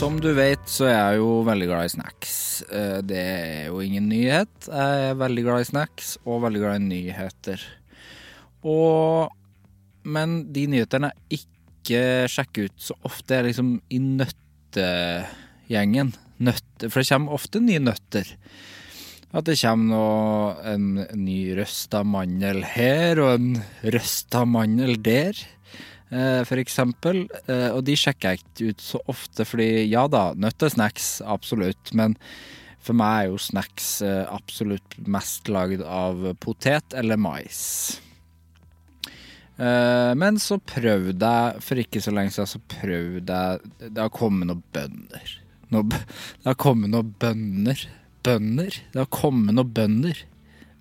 Som du vet, så er jeg jo veldig glad i snacks. Eh, Det er jo ingen nyhet. Jeg er veldig glad i snacks og veldig glad i nyheter. Og Men de nyhetene jeg ikke sjekker ut så ofte, er liksom i nøttegjengen. Nøtte, for det kommer ofte nye nøtter. At det kommer noe, en ny røsta mandel her, og en røsta mandel der for eksempel. Eh, og de sjekker jeg ikke ut så ofte, fordi ja da, nøttesnacks, absolutt. Men for meg er jo snacks eh, absolutt mest lagd av potet eller mais. Eh, Men så prøvde jeg, for ikke så lenge siden, så prøvde jeg Det har kommet noen bønner. Noe, det har kommet noen bønner. Bønner? Det har kommet noen bønner.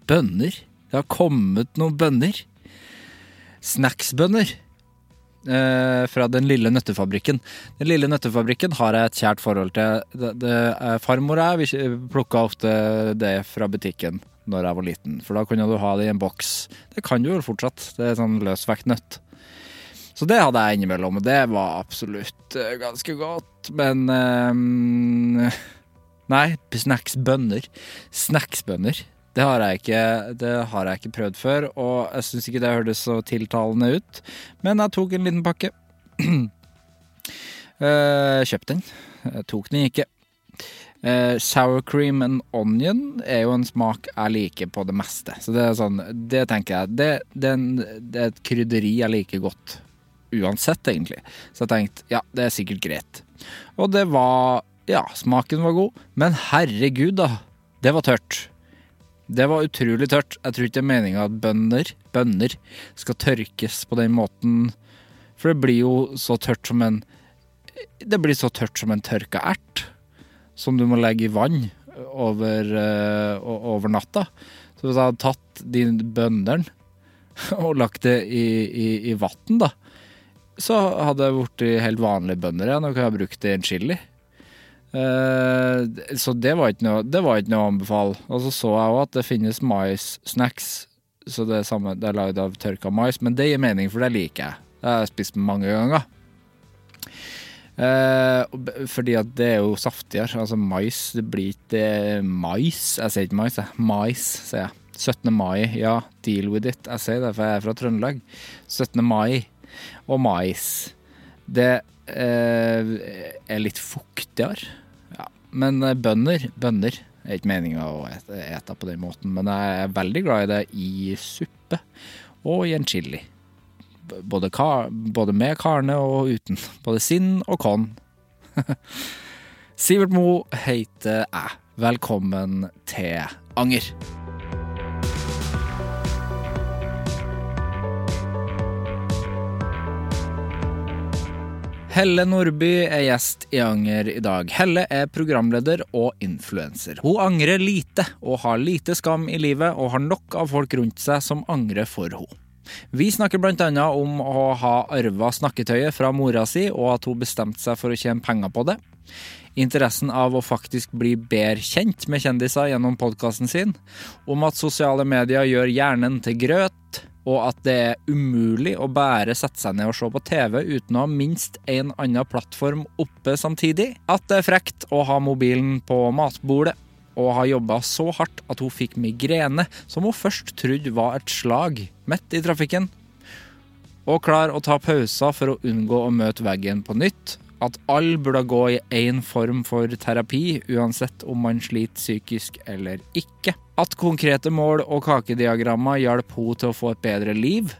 Bønner? Det har kommet noen bønner. Snacksbønner. Eh, fra Den lille nøttefabrikken. Den lille nøttefabrikken har jeg et kjært forhold til. Farmor og jeg plukka ofte det fra butikken når jeg var liten, for da kunne du ha det i en boks. Det kan du jo fortsatt. Det er sånn løsvekt nøtt. Så det hadde jeg innimellom, og det var absolutt eh, ganske godt. Men um, Nei, snacksbønner. Snacksbønner. Det har, jeg ikke, har jeg ikke prøvd før, og jeg syns ikke det hørtes så tiltalende ut. Men jeg tok en liten pakke. uh, Kjøpte den. Jeg tok den ikke. Uh, sour cream and onion er jo en smak jeg liker på det meste. Så det er sånn, det tenker jeg Det, det, er, en, det er et krydderi jeg liker godt. Uansett, egentlig. Så jeg tenkte ja, det er sikkert greit. Og det var Ja, smaken var god, men herregud, da. Det var tørt. Det var utrolig tørt. Jeg tror ikke det er meninga at bønder, bønder skal tørkes på den måten. For det blir jo så tørt som en Det blir så tørt som en tørka ert. Som du må legge i vann over, eh, over natta. Så hvis jeg hadde tatt de bøndene og lagt det i, i, i vann, da, så hadde jeg blitt helt vanlige bønder igjen, og kunne ha brukt det i en chili. Eh, så det var, ikke noe, det var ikke noe å anbefale. Og så så jeg òg at det finnes mais-snacks. Så det er, samme, det er lagd av tørka mais, men det gir mening, for det liker jeg. Det har jeg spist mange ganger. Eh, fordi at det er jo saftigere. Altså mais, det blir ikke mais. Jeg sier ikke mais, jeg. Mais, sier jeg. 17. mai, ja, deal with it. Jeg sier det, for jeg er fra Trøndelag. 17. mai og mais. Det eh, er litt fuktigere. Men eh, bønner, bønner er ikke meninga å ete, på den måten, men jeg er veldig glad i det i suppe og i en chili. Både, kar, både med karne og uten. Både sinn og kon. Sivert Mo heter jeg. Velkommen til Anger. Helle Nordby er gjest i Anger i dag. Helle er programleder og influenser. Hun angrer lite og har lite skam i livet, og har nok av folk rundt seg som angrer for henne. Vi snakker annet om å ha arva snakketøyet fra mora si, og at hun bestemte seg for å tjene penger på det. Interessen av å faktisk bli bedre kjent med kjendiser gjennom podkasten sin. Om at sosiale medier gjør hjernen til grøt, og at det er umulig å bare sette seg ned og se på TV uten å ha minst en annen plattform oppe samtidig. At det er frekt å ha mobilen på matbordet. Og ha jobba så hardt at hun fikk migrene, som hun først trodde var et slag, midt i trafikken. Og klar å ta pauser for å unngå å møte veggen på nytt. At alle burde gå i én form for terapi, uansett om man sliter psykisk eller ikke. At konkrete mål og kakediagrammer hjelper henne til å få et bedre liv.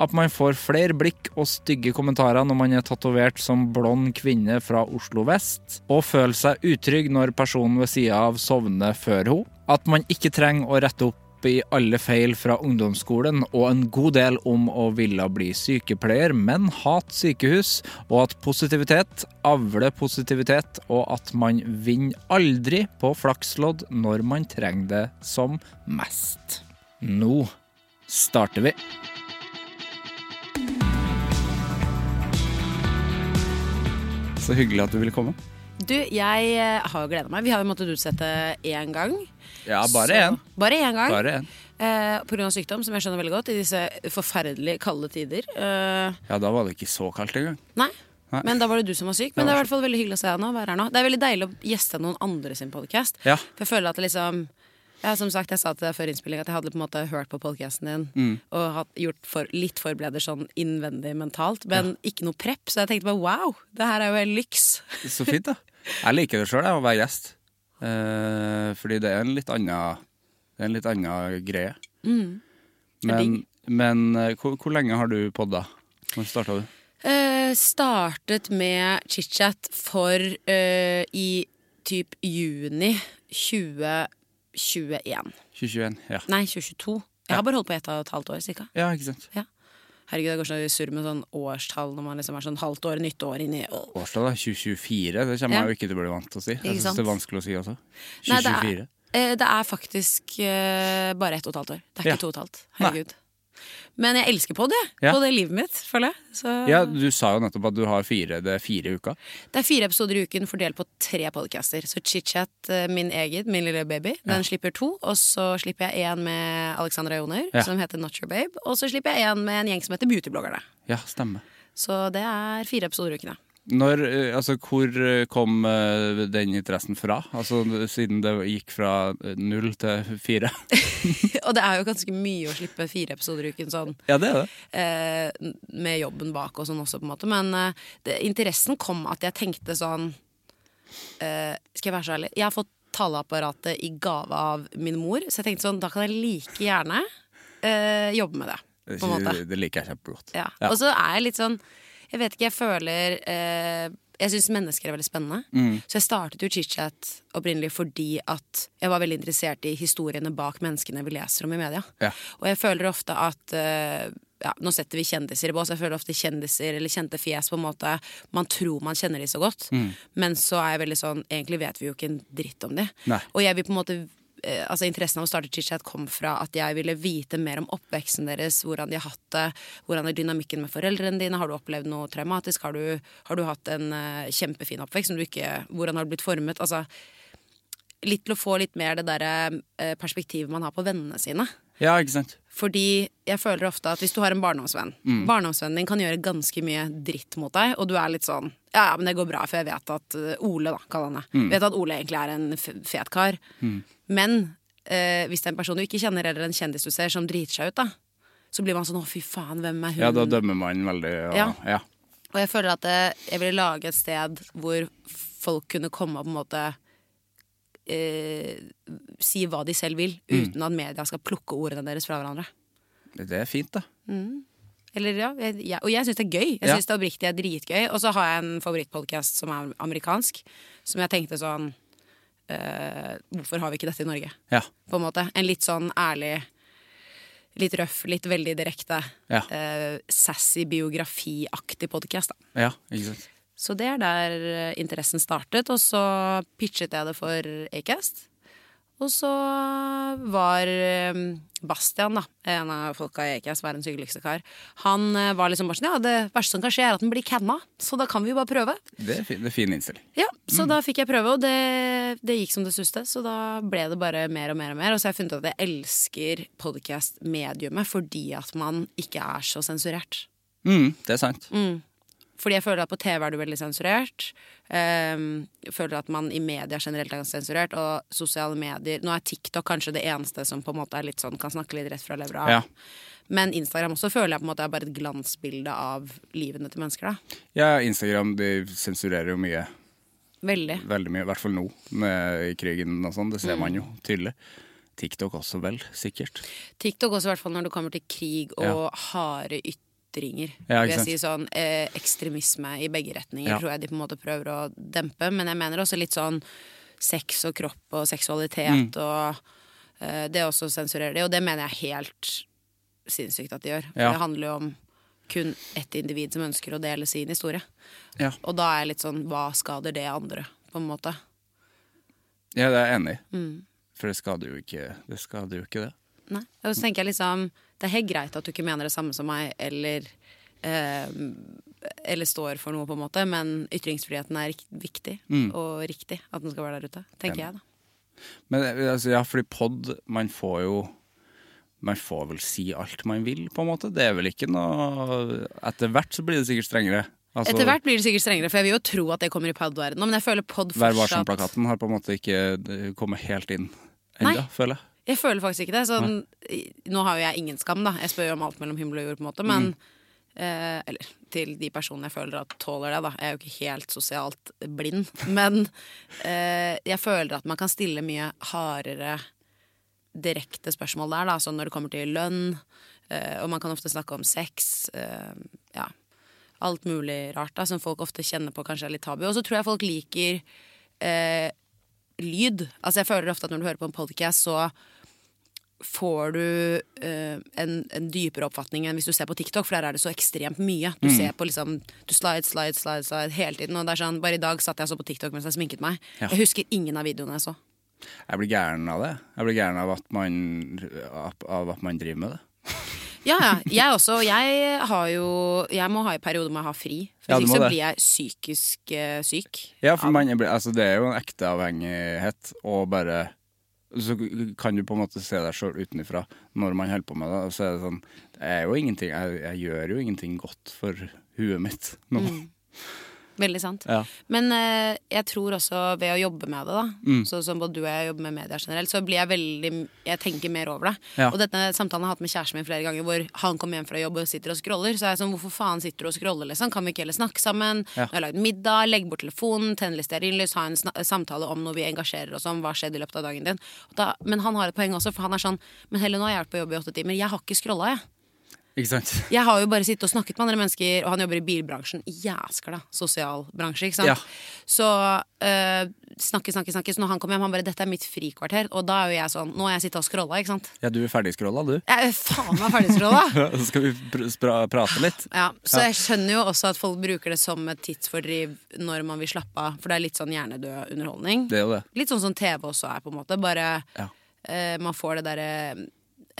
At man får flere blikk og stygge kommentarer når man er tatovert som blond kvinne fra Oslo vest. Og føler seg utrygg når personen ved sida av sovner før henne. At man ikke trenger å rette opp i alle feil fra ungdomsskolen, og en god del om å ville bli sykepleier, men hat sykehus, og at positivitet avler positivitet, og at man vinner aldri på flakslodd når man trenger det som mest. Nå starter vi. Så hyggelig at du ville komme. Du, jeg eh, har gleda meg. Vi har jo måttet utsette én gang. Ja, bare én. Bare én gang. Bare en. Eh, av sykdom, som jeg skjønner veldig godt, i disse forferdelig kalde tider. Eh, Ja, da var det ikke så kaldt engang. nei. Nei. Men da var det du som var syk. Men det er i hvert fall veldig hyggelig å se deg nå. Være her nå. Det er veldig deilig å gjeste noen andre sin podkast. Ja. For jeg føler at det liksom ja, Som sagt, jeg sa til deg før innspilling at jeg hadde på en måte hørt på podkasten din Mm. og hatt, gjort for, litt forbereder sånn innvendig mentalt, men ikke noe prep. Så jeg tenkte bare wow, det her er jo en lyks. Så fint, da. Jeg liker det sjøl, å være gjest. Eh, fordi det er en litt annen en litt annen greie. Mm. Men, men eh, hvor, hvor lenge har du podda? Når starta du? Eh, startet med chit-chat for eh, i typ juni 2021. 2021? Ja. Nei, 2022. Jeg har bare holdt på ett og et halvt år, cirka. ja, ikke sant. Herregud, det går så surr med sånn årstall når man liksom er sånn halvt år, nytt år inni oh. Årstall, da. 2024. Det kommer Ja. jeg jo ikke til å bli vant til å si. Jeg syns det er vanskelig å si også. Nei, det er- 2024. Eh, det er faktisk eh, bare ett og et halvt år. Det er ikke Ja. to og et halvt. Nei. Men jeg elsker på det. Ja. På det livet mitt, føler jeg. Så Ja, du sa jo nettopp at du har fire, det er fire uker. Det er fire episoder i uken fordelt på tre podcaster. Så chit-chat, eh, min egen, min lille baby, den slipper to. Og så slipper jeg en med Alexandra Joner, Ja. som heter Not Your Babe. Og så slipper jeg en med en gjeng som heter Beautybloggerne. Ja, stemmer. Så det er fire episoder i uken, ja. Når, eh, altså, hvor eh, kom eh, den interessen fra? Altså, siden det gikk fra null til fire? Og det er jo ganske mye å slippe fire episoder i uken sånn. Ja, det er det. eh, med jobben bak og sånn også, på en måte. Men eh, det, interessen kom at jeg tenkte sånn eh, Skal jeg være så ærlig? Jeg har fått taleapparatet i gave av min mor, så jeg tenkte sånn, da kan jeg like gjerne eh, jobbe med. Det, det liker jeg kjempegodt. Ja. Ja. Og så er jeg litt sånn Jeg vet ikke, jeg føler eh, Jeg syns mennesker er veldig spennende. Mm. Så jeg startet jo chit-chat opprinnelig fordi at jeg var veldig interessert i historiene bak menneskene vi leser om i media. Ja. Og jeg føler ofte at eh, ja, Nå setter vi kjendiser i bås. Jeg føler ofte kjendiser eller kjente fjes på en måte Man tror man kjenner de så godt, Mm. men så er jeg veldig sånn Egentlig vet vi jo ikke en dritt om de. Nei. Og jeg vil på en måte Altså Interessen av å starte chit-chat kom fra at jeg ville vite mer om oppveksten deres, hvordan de har hatt det, hvordan er dynamikken med foreldrene dine, har du opplevd noe traumatisk, har du, har du hatt en uh, kjempefin oppvekst, som du ikke, hvordan har du blitt formet? Altså litt til å få litt mer det derre uh, perspektivet man har på vennene sine. Ja, ikke sant? Fordi jeg føler ofte at hvis du har en barndomsvenn Barndomsvennen din kan gjøre ganske mye dritt mot deg, og du er litt sånn Ja, men det går bra, for jeg vet at eh, Ole, da, kaller han det. Vet at Ole egentlig er en fet kar. Men eh, hvis det er en person du ikke kjenner, eller en kjendis du ser som driter seg ut, da, så blir man sånn å, fy faen, hvem er hun? Ja, da dømmer man veldig. Og, Ja. ja. Og jeg føler at eh, jeg ville lage et sted hvor folk kunne komme og på en måte eh, si hva de selv vil, uten at media skal plukke ordene deres fra hverandre. Det er fint, da. Eller ja, jeg, jeg, Og jeg syns det er gøy. Jeg Ja. synes det oppriktig er dritgøy. Og så har jeg en favorittpodkast som er amerikansk, som jeg tenkte sånn eh, Hvorfor har vi ikke dette i Norge? Ja. På en måte. En litt sånn ærlig, litt røff, litt veldig direkte, Ja. eh, sassy biografiaktig podkast, ja, ikke sant. Så det er der eh, interessen startet, og så pitchet jeg det for Acast. Og så var eh, Bastian, da, en av folka i Acast, verdens hyggeligste kar, han eh, var liksom bare sånn Ja, det verste som kan skje, er at den blir canna, så da kan vi jo bare prøve. Det er fin, det er fin innstilling. Ja, så da fikk jeg prøve, og det, det gikk som det suste. Så da ble det bare mer og mer og mer. Og så har jeg funnet ut at jeg elsker podcast-mediumet fordi at man ikke er så sensurert. Mm, det er sant. Fordi jeg føler at på TV er du veldig sensurert. Um, jeg føler at man i media generelt er ganske sensurert. Og sosiale medier Nå er TikTok kanskje det eneste som på en måte er litt sånn kan snakke litt rett fra levra. Ja. Men Instagram også føler jeg på en måte er bare et glansbilde av livene til mennesker. da Ja, Instagram de sensurerer jo mye. Veldig. Veldig mye. I hvert fall nå, med krigen og sånn. Det ser man jo tydelig. TikTok også, vel. Sikkert. TikTok også, i hvert fall når det kommer til krig og harde ytringer. Ja, ikke vil jeg si sånn eh, Ekstremisme i begge retninger Ja. tror jeg de på en måte prøver å dempe. Men jeg mener også litt sånn sex og kropp og Mm. seksualitet og eh, Det også sensurerer de, og det mener jeg helt sinnssykt at de gjør. For Ja. det handler jo om kun ett individ som ønsker å dele sin historie. Ja. Og da er jeg litt sånn hva skader det andre, på en måte? Ja, det er jeg enig i. Mm. For det skader jo ikke det. Skader jo ikke det. Nei. Og så tenker jeg liksom Det er helt greit at du ikke mener det samme som meg, eller eh, Eller står for noe, på en måte, men ytringsfriheten er viktig Mm. og riktig at den skal være der ute. Tenker jeg, da. Men altså, ja, fordi pod, man får jo Man får vel si alt man vil, på en måte. Det er vel ikke noe Etter hvert så blir det sikkert strengere. Altså, Etter hvert blir det sikkert strengere, for jeg vil jo tro at det kommer i pod-verdenen. Men jeg føler pod Vær fortsatt varsom-plakaten har på en måte ikke eh, kommet helt inn ennå, føler jeg. Jeg føler faktisk ikke det. Sånn, nå har jo jeg ingen skam, da. Jeg spør jo om alt mellom himmel og jord, på en måte. Men eh, Eller til de personene jeg føler at tåler det, da. Jeg er jo ikke helt sosialt blind. Men eh, jeg føler at man kan stille mye hardere direkte spørsmål der, da. Sånn når det kommer til lønn. eh, og man kan ofte snakke om sex. eh, ja. Alt mulig rart da, som folk ofte kjenner på kanskje er litt tabu. Og så tror jeg folk liker eh, lyd. Altså jeg føler ofte at når du hører på en podcast, så får du uh, en, en dypere oppfatning enn hvis du ser på TikTok, for der er det så ekstremt mye. Du ser på liksom Du slide, slide, slide, slide hele tiden. Og det er sånn, bare i dag satt jeg og så på TikTok mens jeg sminket meg. Ja. Jeg husker ingen av videoene jeg så. Jeg blir gæren av det. Jeg blir gæren av at man, av, at man driver med det. Ja, ja. Jeg også. Jeg har jo Jeg må ha i perioder hvor jeg har fri. For Ja, hvis du ikke så det. blir jeg psykisk uh, syk. Ja, for man altså, det er jo en ekte avhengighet, og bare Så kan du på en måte se deg sjøl utenfra når man holder på med det, og så er det sånn Det er jo ingenting Jeg, jeg gjør jo ingenting godt for huet mitt nå. Veldig sant. Ja. Men eh, jeg tror også ved å jobbe med det, da, Mm. så som både du og jeg jobber med media generelt, så blir jeg veldig Jeg tenker mer over det. Ja. Og denne samtalen har jeg hatt med kjæresten min flere ganger, hvor han kommer hjem fra jobb og sitter og scroller. Så er jeg sånn, hvorfor faen sitter du og scroller, liksom? Kan vi ikke heller snakke sammen? Ja. Nå har jeg lagd middag, legg bort telefonen, tenn litt stearinlys, ha en samtale om noe vi engasjerer oss om, hva skjedde i løpet av dagen din. Da, men han har et poeng også, for han er sånn Men Helle, nå har jeg vært på jobb i åtte timer, jeg har ikke scrolla, jeg. Ikke sant? Jeg har jo bare sittet og snakket med andre mennesker, og han jobber i bilbransjen. Jæskla sosialbransje, ikke sant. Ja. Så øh, snakke, snakke, snakke. Så når han kommer hjem, han bare 'dette er mitt frikvarter', og da er jo jeg sånn Nå har jeg sittet og scrolla, ikke sant. Ja, du er ferdigskrolla, du. Jeg er faen meg ferdigscrolla. Så skal vi pr pr prate litt. Ja, så jeg skjønner jo også at folk bruker det som et tidsfordriv når man vil slappe av, for det er litt sånn hjernedød underholdning. Det er jo det. Litt sånn som TV også er, på en måte. Bare Ja. øh, man får det derre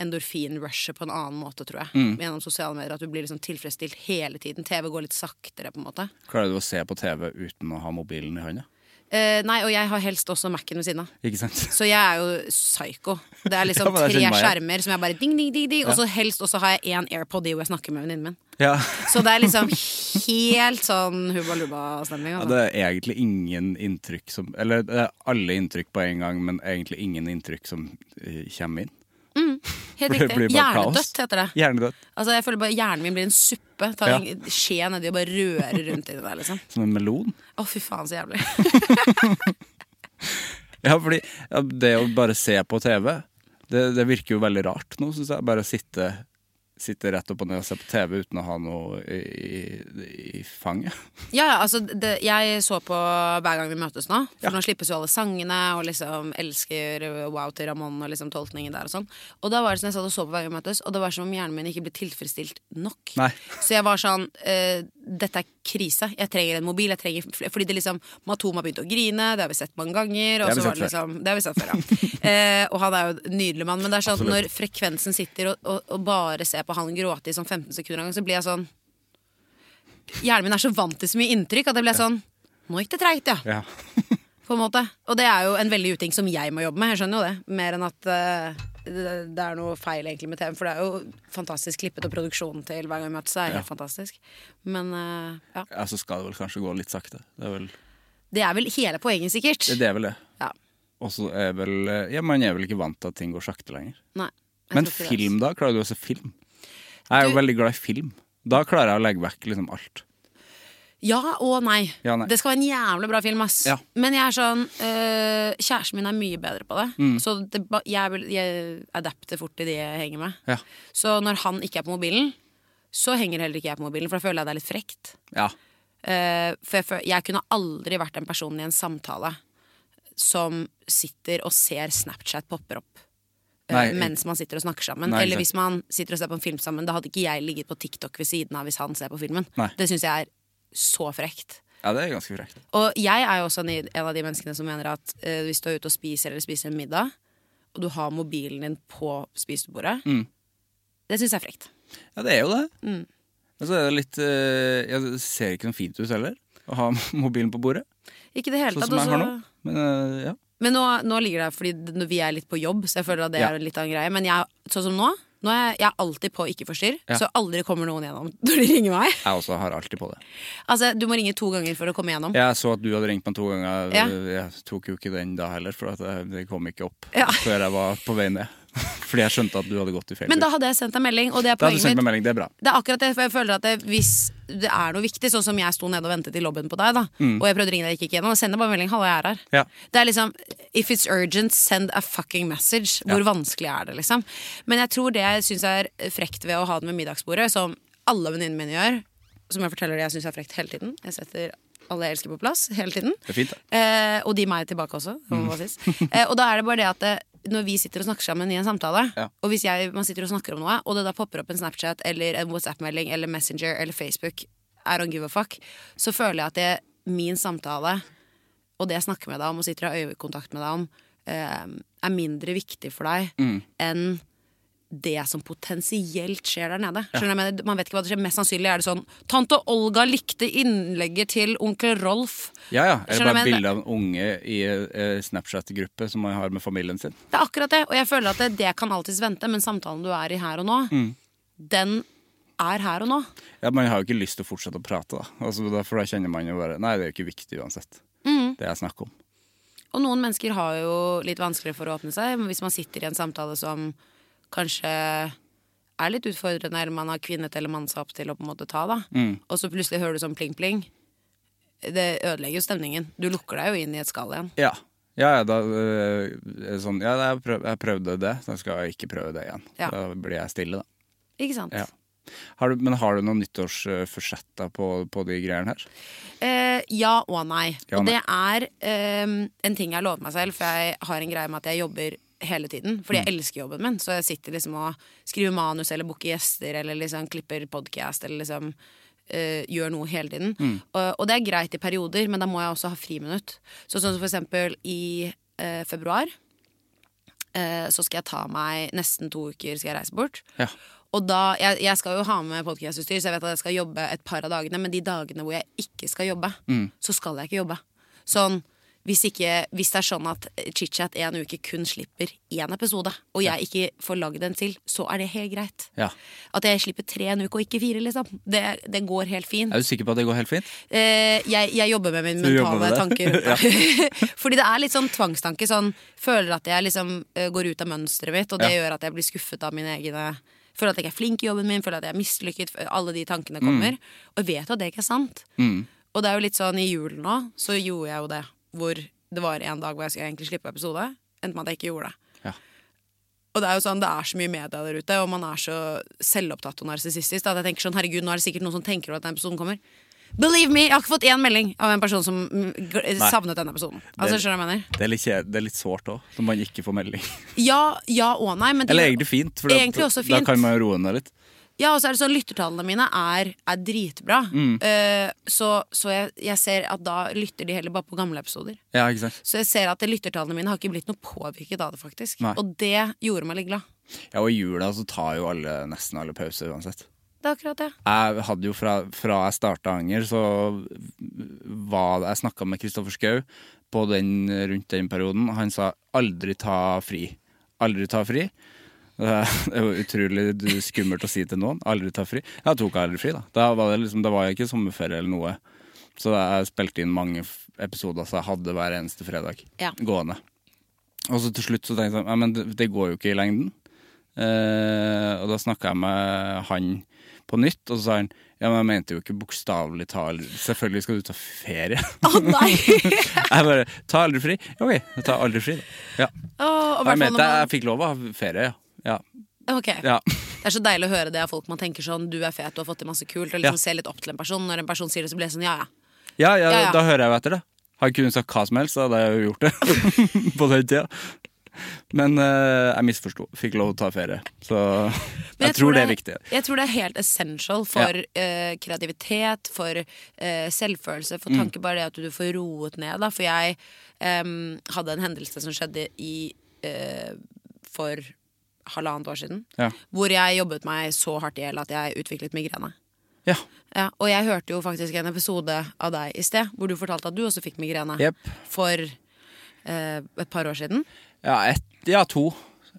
endorfin-rushet på en annen måte, tror jeg. Mm. Gjennom sosiale medier. At du blir liksom tilfredsstilt hele tiden. TV går litt saktere, på en måte. Klarer du å se på TV uten å ha mobilen i hånda? Eh, nei, og jeg har helst også Mac-en ved siden av. Ikke sant? Så jeg er jo psycho. Det er liksom Ja, det er tre skjermer som jeg bare ding, ding, ding, ding. Og så helst også har jeg én AirPod i hvor jeg snakker med venninnen min. Ja. Så det er liksom helt sånn Hubba Lubba-stemning. Ja, Altså. det er egentlig ingen inntrykk som Eller det er alle inntrykk på en gang, men egentlig ingen inntrykk som uh, kommer inn. Helt riktig. Hjernedødt heter det. Hjernedødt. Altså jeg føler bare Hjernen min blir en suppe. Ta Ja. en skje nedi og bare røre rundt i det der, liksom. Som en melon. Å, fy faen, så jævlig. Ja, fordi det å bare se på TV, det, det virker jo veldig rart nå, syns jeg. Bare å sitte, sitte rett opp og ned og se på TV uten å ha noe i, i, fanget. Ja, altså det, Jeg så på hver gang vi møtes nå. For Ja. nå slippes jo alle sangene, og liksom elsker Wow til Ramón og liksom tolkningen der og sånn. Og da var det sånn jeg satt og så på hver gang vi møtes, og det var som om hjernen min ikke ble tilfredsstilt nok. Nei. Så jeg var sånn eh, dette er krise. Jeg trenger en mobil. Jeg trenger, fordi det liksom Matom har begynt å grine, det har vi sett mange ganger. Og Det har vi sett det liksom, det har vi sett før, ja. eh, og han er jo en nydelig mann. Men det er sånn at når frekvensen sitter og, og, og bare ser på han gråte i sånn 15 sekunder en gang, så blir jeg sånn Hjernen min er så vant til så mye inntrykk at jeg blir sånn Nå gikk det treigt, ja. Ja. På en måte. Og det er jo en veldig uting som jeg må jobbe med. Jeg skjønner jo det. Mer enn at eh, det, det er noe feil egentlig med TV. For det er jo fantastisk klippet, og produksjonen til hver gang vi møtes er helt fantastisk. Men uh, ja. ja, så skal det vel kanskje gå litt sakte. Det er vel Det er vel hele poenget, sikkert. det, er vel det. Ja. Og så er vel Ja, man er vel ikke vant til at ting går sakte lenger. Nei. Men det, film, da? Klarer du å se film? Jeg er jo veldig glad i film. Da klarer jeg å legge vekk liksom alt. Ja og nei. Ja, nei. Det skal være en jævlig bra film, ass. Ja. Men jeg er sånn øh, Kjæresten min er mye bedre på det. Mm. Så det, jeg, vil- jeg adapter fort til de jeg henger med. Ja. Så når han ikke er på mobilen, så henger heller ikke jeg på mobilen, for da føler jeg det er litt frekt. Ja. Eh, for jeg, jeg kunne aldri vært en person i en samtale som sitter og ser Snapchat popper opp. eh, Nei, mens man sitter og snakker sammen. Nei, Eller hvis man sitter og ser på en film sammen. Da hadde ikke jeg ligget på TikTok ved siden av hvis han ser på filmen. Nei. Det syns jeg er så frekt. ja, det er ganske frekt. Og jeg er jo også en en av de menneskene som mener at eh, hvis du er ute og spiser eller spiser en middag, og du har mobilen din på spisebordet, Mm. det syns jeg er frekt. Ja, det er jo det. Mm. Men så er det litt eh, ja, Det ser ikke noe fint ut heller, å ha mobilen på bordet. Ikke det hele Sånn tatt. som jeg har nå. Men eh, ja. Men nå, nå ligger det her fordi vi er litt på jobb, så jeg føler at det Ja. er en litt annen greie. Men jeg, sånn som nå, nå er jeg, jeg er alltid på ikke forstyrr, Ja. så aldri kommer noen gjennom når de ringer meg. Jeg også har alltid på det. Altså, Du må ringe to ganger for å komme gjennom. Jeg så at du hadde ringt meg to ganger. Ja. Jeg tok jo ikke den da heller, for at det, kom ikke opp før jeg var på vei ned. Fordi jeg skjønte at du hadde gått i feil Men da hadde jeg sendt deg melding, og det er poenget mitt. melding, det er bra. Det er akkurat det, for jeg føler at det, hvis det er noe viktig, sånn som jeg sto nede og ventet i lobbyen på deg, da, og jeg prøvde å ringe deg, gikk ikke gjennom, send deg bare melding 'hallo, jeg er her'. Ja. Det er liksom If it's urgent, send a fucking message. Hvor vanskelig er det, liksom? Men jeg tror det jeg syns er frekt ved å ha den ved middagsbordet, som alle venninnene mine gjør, som jeg forteller det jeg syns er frekt hele tiden Jeg setter alle jeg elsker på plass hele tiden. Det fint. Eh, og de meg tilbake også. sies. Eh, og da er det bare det at det, når vi sitter og snakker sammen i en samtale, Ja. og hvis jeg, man sitter og snakker om noe, og det da popper opp en Snapchat eller en WhatsApp-melding eller Messenger eller Facebook, I don't give a fuck, så føler jeg at det, min samtale og det jeg snakker med deg om og sitter og har øyekontakt med deg om, eh, er mindre viktig for deg enn det som potensielt skjer der nede. Skjønner mener? Man vet ikke hva det skjer. Mest sannsynlig er det sånn Tante Olga likte innlegget til onkel Rolf. Ja, ja. Eller bare bilde av en unge i eh, Snapchat-gruppe som man har med familien sin. Det er akkurat det. Og jeg føler at det, det kan alltids vente, men samtalen du er i her og nå, den er her og nå. Ja, Man har jo ikke lyst til å fortsette å prate, da. Altså, for da kjenner man jo bare Nei, det er jo ikke viktig uansett. Mm. Det jeg snakker om. Og noen mennesker har jo litt vanskeligere for å åpne seg. Men hvis man sitter i en samtale som kanskje er litt utfordrende, eller man har kvinnet eller mannskap til å på en måte ta, da. og så plutselig hører du sånn pling-pling. Det ødelegger jo stemningen. Du lukker deg jo inn i et skall igjen. Ja. Ja, da er sånn Ja, jeg, prøv, jeg prøvde det, så skal jeg ikke prøve det igjen. Ja. Da blir jeg stille, da. Ikke sant? Ja. Har du, men har du noen nyttårsforsett på, på de greiene her? Eh, ja og nei. Ja og og det er eh, en ting jeg har lovet meg selv, for jeg har en greie med at jeg jobber hele tiden. Fordi Mm. jeg elsker jobben min. Så jeg sitter liksom og skriver manus eller booker gjester eller liksom klipper podkast eller liksom eh, gjør noe hele tiden. Mm. Og, og det er greit i perioder, men da må jeg også ha friminutt. Så sånn som for eksempel i eh, februar eh, så skal jeg ta meg nesten to uker skal jeg reise bort. Ja. Og da, jeg, jeg skal jo ha med podkastutstyr, så jeg vet at jeg skal jobbe et par av dagene. Men de dagene hvor jeg ikke skal jobbe, Mm. så skal jeg ikke jobbe. Sånn, hvis, ikke, hvis det er sånn at chit-chat en uke kun slipper én episode, og jeg ikke får lagd en til, så er det helt greit. Ja. At jeg slipper tre en uke og ikke fire, liksom. Det, det går helt fint. Er du sikker på at det går helt fint? Eh, jeg, jeg jobber med mine mentale tanker. Fordi det er litt sånn tvangstanke. Sånn, føler at jeg liksom eh, går ut av mønsteret mitt, og det Ja. gjør at jeg blir skuffet av mine egne Føler at jeg ikke er flink i jobben min, føler at jeg er mislykket. Alle de tankene kommer. Og jeg vet at det ikke er sant. Mm. Og det er jo litt sånn i julen nå, så gjorde jeg jo det hvor det var en dag hvor jeg skulle egentlig slippe episode. Endte med at jeg ikke gjorde det. Ja. Og det er jo sånn, det er så mye media der ute, og man er så selvopptatt og narsissistisk at jeg tenker sånn, herregud, nå er det sikkert noen som tenker over at den episoden kommer. Believe me, jeg har ikke fått én melding av en person som mm, savnet denne episoden. Altså, Det- skjønner jeg mener? Det er litt, det er litt sårt òg, når man ikke får melding. Ja, ja og nei, men det- Eller egentlig fint, for da- Egentlig også da kan man jo roe ned litt. Ja, og så er det sånn, lyttertallene mine er, er dritbra. Mm. Uh, så så jeg, jeg ser at da lytter de heller bare på gamle episoder. Ja, ikke sant? Så jeg ser at lyttertallene mine har ikke blitt noe påvirket av det, faktisk. Nei. Og det gjorde meg litt glad. Ja, og i jula så tar jo alle, nesten alle pause uansett. Det er akkurat det. Jeg hadde jo fra, fra jeg starta Anger, så var Jeg snakka med Kristoffer Schou på den, rundt den perioden. Han sa aldri ta fri. Aldri ta fri. Det er jo utrolig skummelt å si til noen. Aldri ta fri. Jeg tok aldri fri, da. Da var det, liksom, det var ikke sommerferie eller noe. Så jeg spilte inn mange episoder så jeg hadde hver eneste fredag Ja. gående. Og så til slutt så tenkte jeg ja, men det, det går jo ikke i lengden. Eh, og da snakka jeg med han på nytt, og så sa han ja, men jeg mente jo ikke bokstavelig talt Selvfølgelig skal du ta ferie. Å nei! jeg bare ta aldri fri. Ok, jeg tar aldri fri, da. Ja. Oh, Jeg mente man- jeg fikk lov å ha ferie, ja. Ja. Ok. ja. Det er så deilig å høre det av folk man tenker sånn Du er fet, du har fått til masse kult. Og liksom Ja. se litt opp til en person. Når en person sier det, så blir det sånn ja ja. Ja, ja, Ja, ja. da hører jeg jo etter det. Har jeg kunnet sagt hva som helst, så hadde jeg jo gjort det. på den tida. Men uh, jeg misforsto. Fikk lov å ta ferie. Så jeg, jeg, tror det er viktig. Jeg tror det er helt essential for eh, kreativitet, for uh, selvfølelse, Mm. for tanke bare det at du får roet ned. Da. For jeg um, hadde en hendelse som skjedde i for halvannet år siden. Ja. Hvor jeg jobbet meg så hardt i hjel at jeg utviklet migrene. Ja. Ja, og jeg hørte jo faktisk en episode av deg i sted hvor du fortalte at du også fikk migrene Yep. for eh, et par år siden. Ja, et, ja to.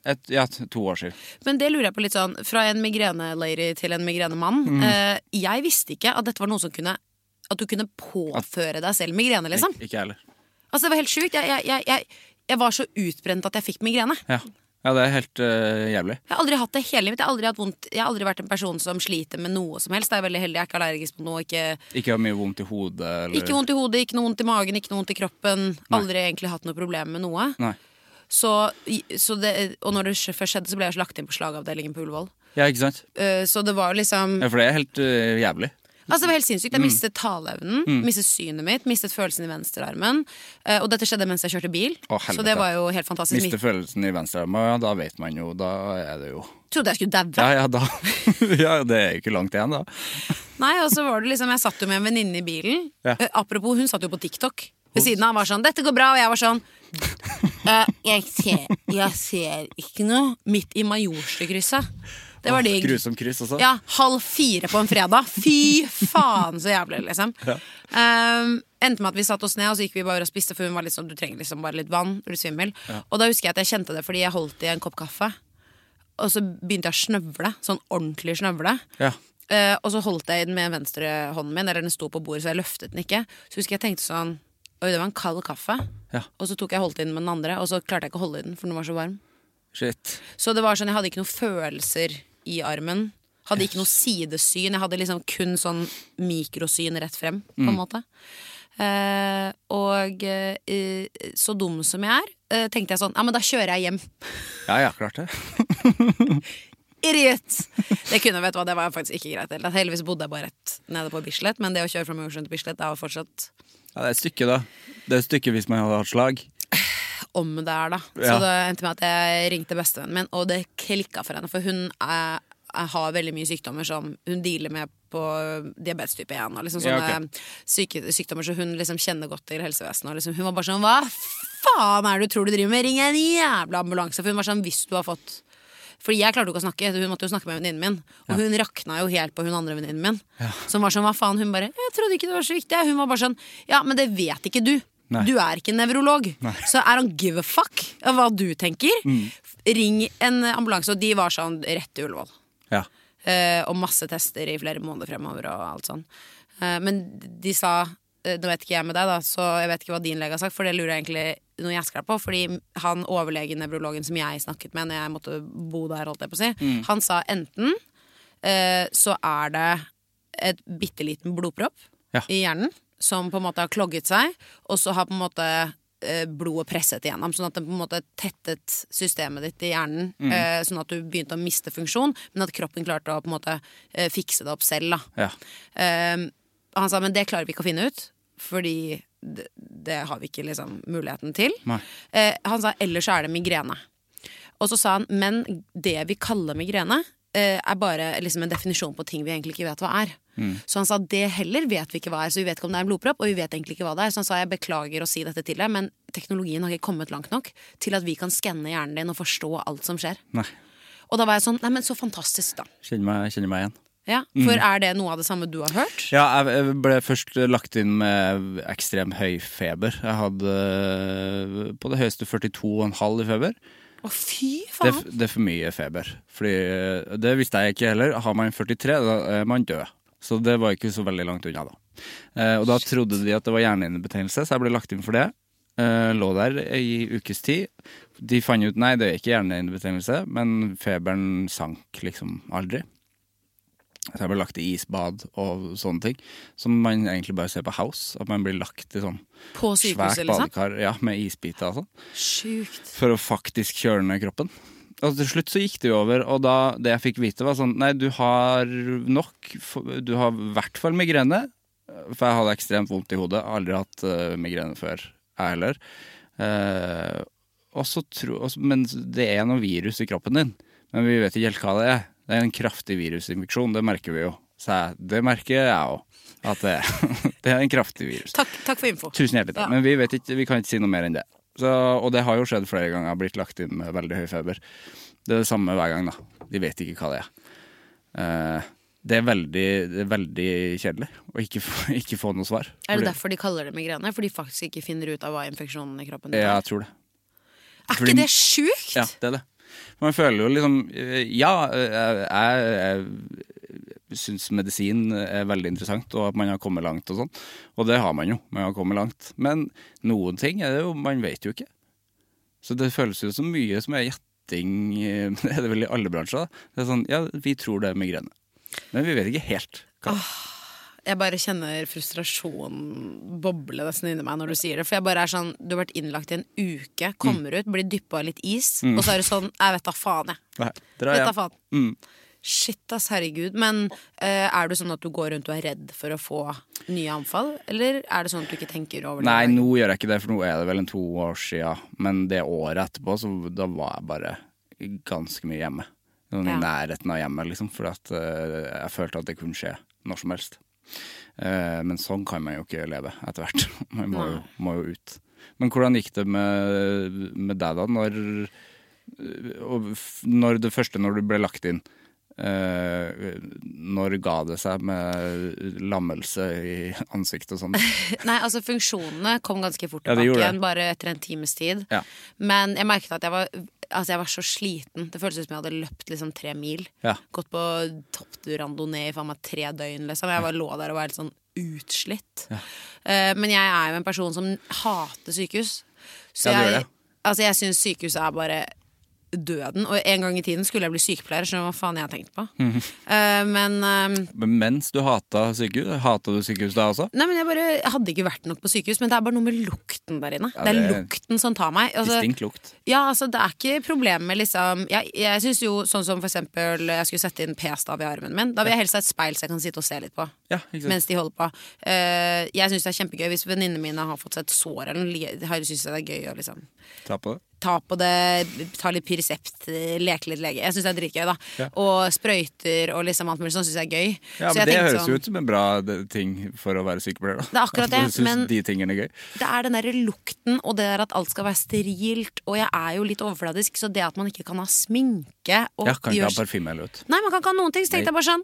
Et, ja, to år siden. Men det lurer jeg på litt sånn Fra en migrene-lady til en migrenemann. Mm. Eh, jeg visste ikke at dette var noe som kunne At du kunne påføre deg selv migrene, liksom. Ik ikke heller. Altså, det var helt sjukt. Jeg, jeg, jeg, jeg, var så utbrent at jeg fikk migrene. Ja. Ja, det er helt eh, jævlig. Jeg har aldri hatt det hele livet. Jeg har aldri, hatt vondt. Jeg har aldri vært en person som sliter med noe som helst. Jeg er veldig heldig. Jeg er ikke allergisk på noe. Ikke, Ikke har mye vondt i hodet. Eller... ikke vondt i hodet, ikke noe vondt i magen, ikke noe vondt i kroppen. Aldri egentlig hatt noe problem med noe. Nei. Så, så det, og når det først skjedde, så ble jeg lagt inn på slagavdelingen på Ullevål. Ja, ikke sant? Uh, Så det var jo liksom Ja, for det er helt eh, jævlig. Altså Det var helt sinnssykt. Mm. Jeg mistet taleevnen, mistet synet mitt, mistet følelsen i venstrearmen. Eh, Og dette skjedde mens jeg kjørte bil, Å, så det var jo helt fantastisk. Mistet følelsen i venstrearmen, ja, da vet man jo. Da er det jo Trodde jeg skulle daue. Ja, ja, da Ja, det er jo ikke langt igjen, da. Nei, og så var det liksom Jeg satt jo med en venninne i bilen. Ja. Eh, apropos, hun satt jo på TikTok. Ved siden av var sånn 'Dette går bra', og jeg var sånn «Eh, jeg, ser, 'Jeg ser ikke noe'. Midt i Majorstukrysset. Det var digg. Grusom kryss også. Ja, halv fire på en fredag. Fy faen, så jævlig, liksom. Um, endte med at vi satte oss ned, og så gikk vi bare og spiste, for hun var litt sånn, du trenger liksom bare litt vann, du blir svimmel. Og da husker jeg at jeg kjente det fordi jeg holdt i en kopp kaffe. Og så begynte jeg å snøvle. Sånn ordentlig snøvle. Ja. Uh, og så holdt jeg i den med venstre hånden min, eller den sto på bordet, så jeg løftet den ikke. Så husker jeg tenkte sånn Oi, det var en kald kaffe. Ja. Og så tok jeg holdt i den med den andre, og så klarte jeg ikke å holde i den, for den var så varm. Shit. Så det var sånn, jeg hadde ikke noen følelser i armen. Hadde ikke noe sidesyn. Jeg hadde liksom kun sånn mikrosyn rett frem, på en måte. Eh, og eh, så dum som jeg er, eh, tenkte jeg sånn Ja, men da kjører jeg hjem. Ja, ja, klart det. Idiot! Det kunne, vet du hva, det var faktisk ikke greit. Eller. Heldigvis bodde jeg bare rett nede på Bislett, men det å kjøre fra Mosjøen til Bislett det var fortsatt Ja, det er et stykke, da. Det er et stykke hvis man hadde hatt slag. Om det er, da. Ja. Så det endte med at jeg ringte bestevennen min, og det klikka for henne. For hun er, er, har veldig mye sykdommer som hun dealer med på diabetes type 1. Og liksom Ja, sånne syke, sykdommer så hun liksom kjenner godt til helsevesenet. Og liksom, hun var bare sånn Hva faen er det du tror du driver med? Ring en jævla ambulanse! For hun var sånn Hvis du har fått fordi jeg klarte jo ikke å snakke, hun måtte jo snakke med venninnen min. Og hun rakna jo helt på hun andre venninnen min. Som var sånn, hva faen? Hun bare 'Jeg trodde ikke det var så viktig'. Hun var bare sånn 'Ja, men det vet ikke du'. Nei. Du er ikke nevrolog. Så er han give a fuck av hva du tenker. Ring en ambulanse. Og de var sånn rett til Ullevål. Ja. Eh, og masse tester i flere måneder fremover og alt sånn. Eh, men de sa eh, Nå vet ikke jeg med deg, da, så jeg vet ikke hva din lege har sagt, for det lurer jeg egentlig noe jeg skal på. Fordi han overlegen, nevrologen som jeg snakket med når jeg måtte bo der, holdt jeg på å si, han sa enten eh, så er det et bitte liten blodpropp Ja. i hjernen som på en måte har klogget seg, og så har på en måte eh, blodet presset igjennom, sånn at det på en måte tettet systemet ditt i hjernen, Mm. sånn at du begynte å miste funksjon, men at kroppen klarte å på en måte eh, fikse det opp selv. da. Ja. Eh, han sa men det klarer vi ikke å finne ut, fordi det, det har vi ikke liksom muligheten til. Eh, han sa ellers er det migrene. Og så sa han men det vi kaller migrene, eh, er bare liksom en definisjon på ting vi egentlig ikke vet hva er. Mm. Så han sa det heller vet vi ikke hva er, så vi vet ikke om det er en blodpropp, og vi vet egentlig ikke hva det er. Så han sa jeg beklager å si dette til deg, men teknologien har ikke kommet langt nok til at vi kan skanne hjernen din og forstå alt som skjer. Nei. Og da var jeg sånn, nei men så fantastisk, da. Kjenner meg, kjenner meg igjen. Ja, For er det noe av det samme du har hørt? Ja, jeg ble først lagt inn med ekstrem høy feber. Jeg hadde eh, på det høyeste 42,5 i feber. Å, fy faen! Det, det er for mye feber. Fordi eh, Det visste jeg ikke heller. Har man 43, da er man død. Så det var ikke så veldig langt unna, da. Eh, og da trodde de at det var hjernehinnebetennelse, så jeg ble lagt inn for det. Eh, lå der i ukes tid. De fant ut nei, det er ikke hjernehinnebetennelse, men feberen sank liksom aldri. Så jeg ble lagt i isbad og sånne ting. Som man egentlig bare ser på House. At man blir lagt i sånn På sykehuset, svært liksom? badekar ja, med isbiter og sånn Sjukt. for å faktisk kjøle ned kroppen. Og til slutt så gikk det jo over, og da det jeg fikk vite, var sånn Nei, du har nok Du har i hvert fall migrene. For jeg hadde ekstremt vondt i hodet. Aldri hatt uh, migrene før, jeg heller. Uh, og så tro, og men det er noe virus i kroppen din. Men vi vet ikke helt hva det er. Det er en kraftig virusinfeksjon, det merker vi jo. Så jeg, det merker jeg òg. At det, det er en kraftig virus. Takk, takk for info. Tusen hjertelig takk. Ja. Men vi, vet ikke, vi kan ikke si noe mer enn det. Så, og det har jo skjedd flere ganger. Blitt lagt inn med veldig høy feber. Det er det samme hver gang, da. De vet ikke hva det er. Uh, det er veldig, det er veldig kjedelig å ikke, få- ikke få noe svar. Er det derfor de kaller det migrene? For de faktisk ikke finner ut av hva infeksjonen i kroppen er? Ja, jeg tror det. Er fordi- ikke det sjukt? Ja, det er det. Man føler jo liksom eh, Ja, eh, jeg, jeg syns medisin er veldig interessant, og at man har kommet langt og sånn. Og det har man jo. Man har kommet langt. Men noen ting er det jo Man vet jo ikke. Så det føles jo så mye som er gjetting. eh, Det er det vel i alle bransjer. da. Det er sånn Ja, vi tror det er migrene. Men vi vet ikke helt. Hva. Jeg bare kjenner frustrasjonen boble nesten inni meg når du sier det. For jeg bare er sånn, Du har vært innlagt i en uke, kommer ut, blir dyppa i litt is, og så er du sånn Jeg vet da faen, jeg. Nei, dra Vet da faen. Mm. Shit, ass, herregud. Men eh, er du sånn at du går rundt og er redd for å få nye anfall? Eller er det sånn at du ikke tenker over det? Nei, nå gjør jeg ikke det, for nå er det vel en to år sia. Men det året etterpå, så da var jeg bare ganske mye hjemme. Sånn Ja. I nærheten av hjemmet, liksom. For at uh, jeg følte at det kunne skje når som helst. Uh, men sånn kan man jo ikke leve etter hvert. Man må jo, må jo ut. Men hvordan gikk det med, med deg, da? Når, når det første, når du ble lagt inn eh, Når ga det seg med lammelse i ansiktet og sånn? Nei, altså Funksjonene kom ganske fort tilbake ja, igjen, bare etter en times tid. Ja. Men jeg merket at jeg var, altså jeg var så sliten. Det føltes ut som jeg hadde løpt liksom tre mil. Ja. Gått på topptur randonee i faen meg tre døgn. Liksom. Jeg bare lå der og var helt sånn utslitt. Uh, men jeg er jo en person som hater sykehus. Så jeg, altså jeg syns sykehus er bare døden. Og en gang i tiden skulle jeg bli sykepleier, så hva faen jeg har tenkt på. -hmm. uh, men uh, Men mens du hata sykehus, hata du sykehus da også? Nei, men jeg bare jeg hadde ikke vært nok på sykehus, men det er bare noe med lukten der inne. Ja, det det er- lukten som tar meg. Altså, Distinkt lukt. ja, altså Det er ikke problem med liksom Jeg, jeg synes jo sånn som for eksempel Jeg skulle sette inn p-stav i armen min. Da vil jeg helst ha et speil så jeg kan sitte og se litt på. Ja. Mens de holder på. Uh, jeg syns det er kjempegøy hvis venninnene mine har fått seg et sår eller noe. Syns det er gøy å liksom Ta på det. ta på det, ta litt Pyresept, eh, leke litt lege. Jeg syns det er dritgøy, da. Ja. Og sprøyter og liksom alt mulig sånn syns jeg er gøy. Ja, Så men jeg Det høres jo sånn- ut som en bra ting for å være sykepleier. Da. Det er akkurat det, men- de tingene er gøy. det er den der lukten og det der at alt skal være sterilt. Og jeg er jo litt overfladisk, så det at man ikke kan ha sminke og Ja, kan ikke gjør- ha parfyme eller ut. Nei, man kan ikke ha noen ting. Så tenkte jeg bare sånn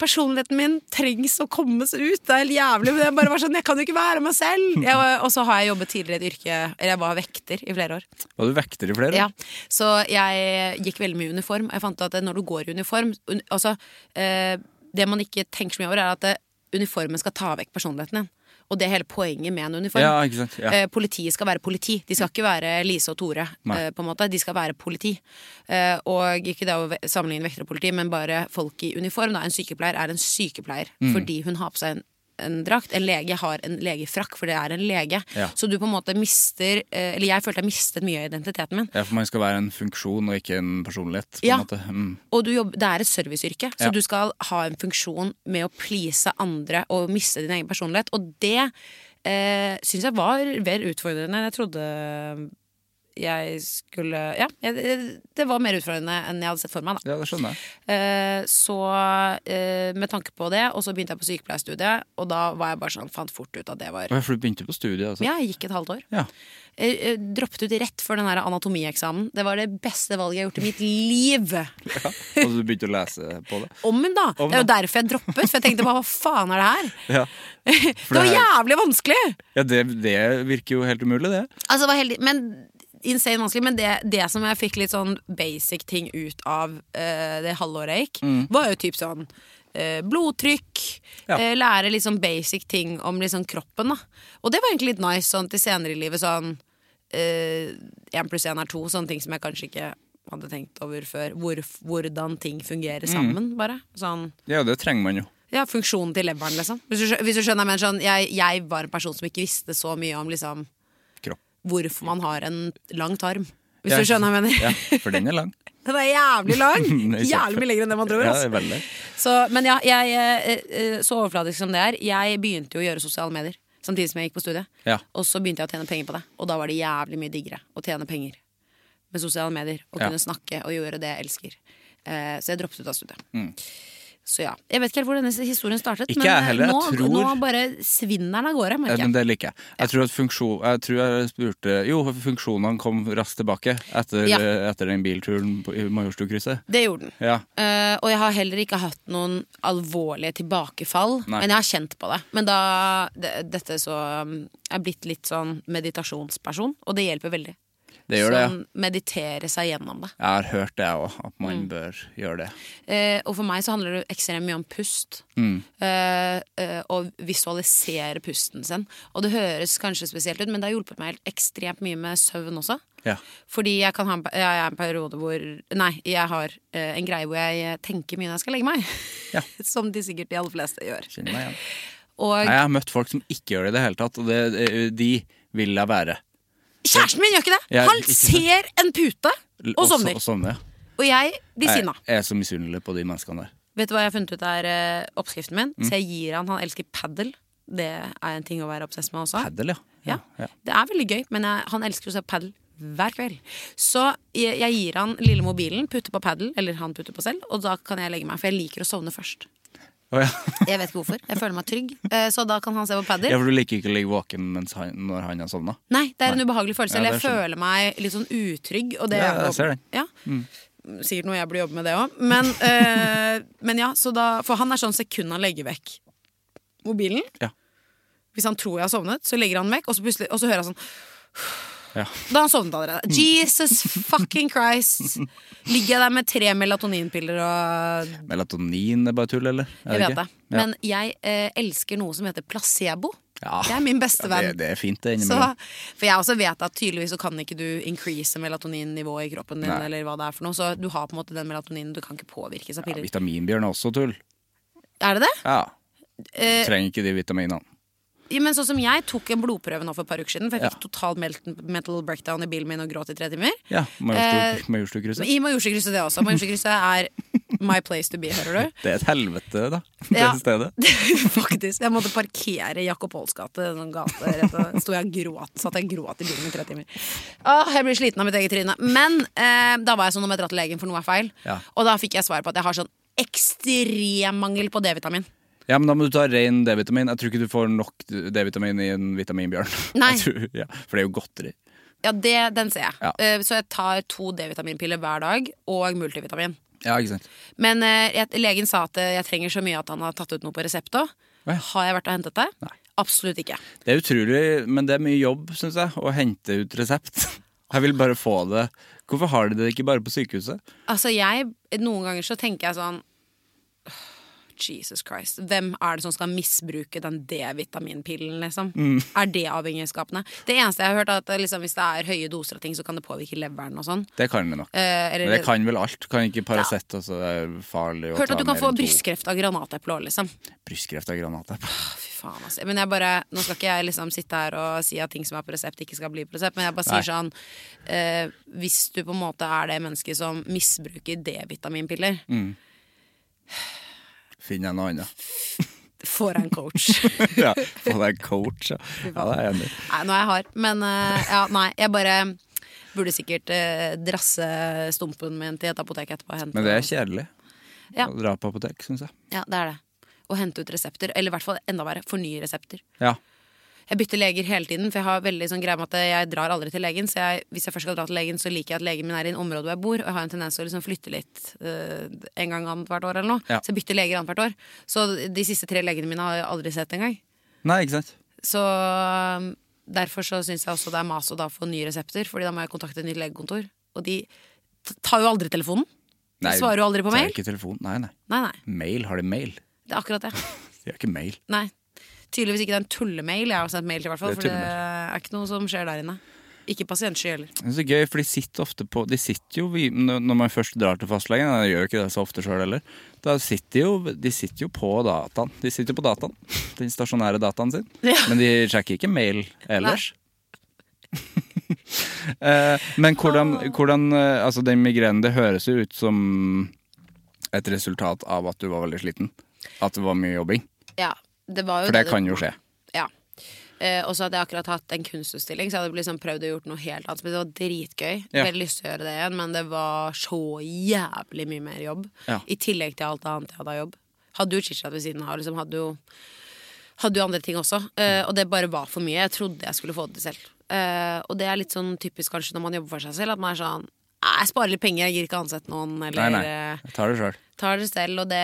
Personligheten min trengs å kommes ut. Det er helt jævlig. Men jeg bare var sånn, jeg kan jo ikke være meg selv. Jeg og så har jeg jobbet tidligere i et yrke Eller jeg var vekter i flere år. Var du vekter i flere? Ja, Så jeg gikk veldig mye i uniform. Jeg fant at når du går i uniform un, altså, eh, Det man ikke tenker så mye over, er at uniformen skal ta vekk personligheten din. Og det er hele poenget med en uniform. Ja, ikke sant? Ja. Eh, politiet skal være politi. De skal ikke være Lise og Tore. Eh, på en måte De skal være politi. Eh, og ikke det å sammenligne vekter og politi, men bare folk i uniform. Da. En sykepleier er en sykepleier Mm. fordi hun har på seg en, en drakt. En lege har en legefrakk, for det er en lege. Ja. Så du på en måte mister eh, Eller jeg følte jeg mistet mye av identiteten min. Ja, for man skal være en funksjon og ikke en personlighet. På Ja. en måte. Mm. Og du jobber, det er et serviceyrke, så Ja. du skal ha en funksjon med å please andre og miste din egen personlighet. Og det eh, syns jeg var mer utfordrende enn jeg trodde jeg skulle Ja, jeg, det var mer utfordrende enn jeg hadde sett for meg, da. Ja, det skjønner jeg. Eh, så eh, med tanke på det, og så begynte jeg på sykepleierstudiet, og da var jeg bare sånn, fant fort ut at det var For du begynte på studiet, altså? Ja, jeg gikk et halvt år. Ja. Jeg, jeg droppet ut rett før den her anatomieksamen. Det var det beste valget jeg har gjort i mitt liv. ja, Og du begynte å lese på det? Om da! Om Det er jo derfor jeg droppet. For jeg tenkte bare hva faen er det her? Ja. Det var jævlig vanskelig! Ja, det, det virker jo helt umulig, det. Altså, det var heldig, men insane vanskelig. Men det, det som jeg fikk litt sånn basic ting ut av uh, det halvåret jeg gikk, var jo typ sånn uh, blodtrykk. Ja. uh, lære litt sånn basic ting om liksom kroppen, da. Og det var egentlig litt nice sånn til senere i livet. Sånn én pluss én er to. Sånne ting som jeg kanskje ikke hadde tenkt over før. Hvor, hvordan ting fungerer sammen, bare. Sånn Ja, det trenger man jo. ja, funksjonen til leveren, liksom. Hvis du, hvis du skjønner, men sånn, jeg, jeg var en person som ikke visste så mye om liksom. Hvorfor man har en lang tarm. Hvis Ja, du skjønner hva jeg mener. Ja, for den er lang. Den er jævlig lang! Er Jævlig mye lenger enn det man tror. Ja, det er. Så, men ja, jeg, eh, eh, så overfladisk som det er, jeg begynte jo å gjøre sosiale medier. Samtidig som jeg gikk på studiet. Ja. Og så begynte jeg å tjene penger på det. Og da var det jævlig mye diggere å tjene penger med sosiale medier. Og Ja. kunne snakke og gjøre det jeg elsker. Eh, så jeg droppet ut av studiet. Mm. Så ja. Jeg vet ikke helt hvor denne historien startet, Ikke men eh, heller, nå, tror- nå bare svinner den av gårde, Ja, men det liker jeg. Jeg tror funksjon, jeg tror jeg spurte Jo, funksjonene kom raskt tilbake etter, Ja. etter den bilturen på- i Majorstukrysset. Det gjorde den. Ja. Uh, og jeg har heller ikke hatt noen alvorlige tilbakefall, Nei. men jeg har kjent på det. Men da det, dette så um, Jeg er blitt litt sånn meditasjonsperson, og det hjelper veldig. Det gjør det, ja. mediterer seg gjennom det. Jeg har hørt det, òg, at Mm. man bør gjøre det. Eh, og for meg så handler det ekstremt mye om pust. Mm. Eh, eh, og visualisere pusten sin. Og det høres kanskje spesielt ut, men det har hjulpet meg helt ekstremt mye med søvn også. Ja. Fordi jeg kan ha en, jeg er en periode hvor Nei, jeg har eh, en greie hvor jeg tenker mye når jeg skal legge meg. Ja. Som de sikkert de aller fleste gjør. Kjenner meg igjen. Og Nei, Jeg har møtt folk som ikke gjør det i det hele tatt, og det, de vil jeg være. Kjæresten min gjør ikke det! Jeg- Han ikke ser ser en pute og sovner. Og sovner. Og jeg blir Jeg, sinna. jeg er så misunnelig på de menneskene der. Vet du hva jeg har funnet ut er eh, oppskriften min? Mm. Så jeg gir han Han elsker padel. Det er en ting å være obsess med også. Paddle, ja. Ja. ja. Det er veldig gøy, men jeg, han elsker å se padel hver kveld. Så jeg, jeg gir han lille mobilen, putter på padel, eller han putter på selv, og da kan jeg legge meg. For jeg liker å sovne først. Å, ja. Jeg vet ikke hvorfor. Jeg føler meg trygg. Eh, Så da kan han se på padder. ja, for du liker ikke å ligge våken han, når han har sovna? Nei, det er en ubehagelig følelse. Eller jeg føler meg litt sånn utrygg. Og det Ja, jeg jeg ser den. Ja. Sikkert noe jeg burde jobbe med det òg. Men, eh, men ja, så da For han er sånn sekund han legger vekk mobilen. Ja. Hvis han tror jeg har sovnet, så legger han vekk, og så, og så hører jeg sånn Ja. Da han sovnet allerede. Jesus fucking Christ! Ligger jeg der med tre melatoninpiller og Melatonin er bare tull, eller? Er Jeg vet det. det. Men jeg eh, elsker noe som heter placebo. Ja. Det er min beste Ja, venn. det, det er fint, det. Så, for jeg også vet at tydeligvis så kan ikke du increase melatoninnivået i kroppen din, Nei. eller hva det er for noe. Så du har på en måte den melatoninen, du kan ikke påvirkes av Ja, piller. vitaminbjørn er også tull. er det det? Ja. Du Trenger ikke de vitaminene. Ja, men sånn som jeg tok en blodprøve nå for et par uker siden, for jeg Ja. fikk total mental, breakdown i bilen min og gråt i tre timer. Ja, Eh, Majorstukrysset. I Majorstukrysset det også. Majorstukrysset er my place to be, hører du? Det er et helvete, da. Det Ja. stedet. Faktisk. Jeg måtte parkere Jakob Holts gate. Sånn gate rett, og sto jeg og gråt, satt jeg og gråt i bilen i tre timer. Åh, jeg blir sliten av mitt eget tryne. Men eh, da var jeg sånn om jeg dra til legen, for noe er feil. Ja. Og da fikk jeg svar på at jeg har sånn ekstrem mangel på D-vitamin. Ja, men da må du ta ren D-vitamin. Jeg tror ikke du får nok D-vitamin i en vitaminbjørn. Nei. Tror, ja, for det er jo godteri. Ja, det, den ser jeg. Ja. Uh, så jeg tar to D-vitaminpiller hver dag, og multivitamin. Ja, ikke sant. Men uh, jeg, legen sa at eh, jeg trenger så mye at han har tatt ut noe på resept òg. Ja. Har jeg vært og hentet det? Nei. Absolutt ikke. Det er utrolig, men det er mye jobb, syns jeg, å hente ut resept. Jeg vil bare få det. Hvorfor har de det ikke bare på sykehuset? Altså jeg, Noen ganger så tenker jeg sånn Jesus Christ. Hvem er det som skal misbruke den D-vitaminpillen, liksom? Mm. Er det avhengighetsskapende? Det eneste jeg har hørt, er at liksom, hvis det er høye doser av ting, så kan det påvirke leveren og sånn. Det kan det nok. Eh, eller, Men det kan vel alt. Kan ikke Paracet også er farlig å Hørt at du kan få brystkreft av granateple òg, liksom. Brystkreft av granateple. Fy faen, altså. Men jeg bare, nå skal ikke jeg liksom sitte her og si at ting som er på resept, ikke skal bli på resept, men jeg bare Nei. sier sånn eh, Hvis du på en måte er det mennesket som misbruker D-vitaminpiller, Mm. Finn deg noe annet. får jeg en coach. ja, få deg en coach. Ja. ja, det er jeg enig i. Nå er jeg hard. Men uh, ja, nei, jeg bare Burde sikkert uh, drasse stumpen min til et apotek etterpå. Men det er kjedelig Ja. å dra på apotek, syns jeg. Ja, det er det. Å hente ut resepter. Eller i hvert fall enda verre, fornye resepter. Ja. Jeg bytter leger hele tiden, for jeg har veldig sånn greie med at jeg drar aldri til legen. Så jeg, hvis jeg først skal dra til legen, så liker jeg at legen min er i en område hvor jeg bor. Og jeg har en tendens til å liksom flytte litt uh, en gang annethvert år eller noe. Ja. Så jeg bytter leger annethvert år. Så de siste tre legene mine har jeg aldri sett engang. Nei, ikke sant? Så um, derfor så syns jeg også det er mas å da få nye resepter, Fordi da må jeg kontakte et nytt legekontor. Og de tar jo aldri telefonen. De Nei, svarer jo aldri på mail. Nei, nei. Nei, nei. Mail. Har de mail? Det er akkurat det. De har ikke mail. Nei. Tydeligvis ikke det er en tullemail. Jeg har sendt mail til, hvert fall. For det er ikke noe som skjer der inne. Ikke pasientsky heller. Det er så gøy, for de sitter ofte på De sitter jo Når man først drar til fastlegen, jeg gjør jo ikke det så ofte sjøl heller, da sitter jo De sitter jo på dataen. De sitter jo på dataen. Den stasjonære dataen sin. Ja. Men de sjekker ikke mail ellers. Eh, Men hvordan, hvordan eh, Altså, den migrenen, det høres jo ut som et resultat av at du var veldig sliten. At det var mye jobbing. Ja, det var jo For det kan jo skje. Ja. Eh, og så hadde jeg akkurat hatt en kunstutstilling, så jeg hadde liksom prøvd å gjort noe helt annet. Men det var dritgøy. Ja. Veldig lyst til å gjøre det igjen, men det var så jævlig mye mer jobb. Ja. I tillegg til alt annet jeg hadde av jobb. Hadde jo chit-chat ved siden av, liksom hadde jo hadde jo andre ting også, eh, og det bare var for mye. Jeg trodde jeg skulle få det til selv. Eh, og det er litt sånn typisk kanskje når man jobber for seg selv, at man er sånn «Nei, Jeg sparer litt penger, jeg gir ikke ansette noen, eller Nei, nei. eh, Jeg tar det sjøl. tar det selv, og det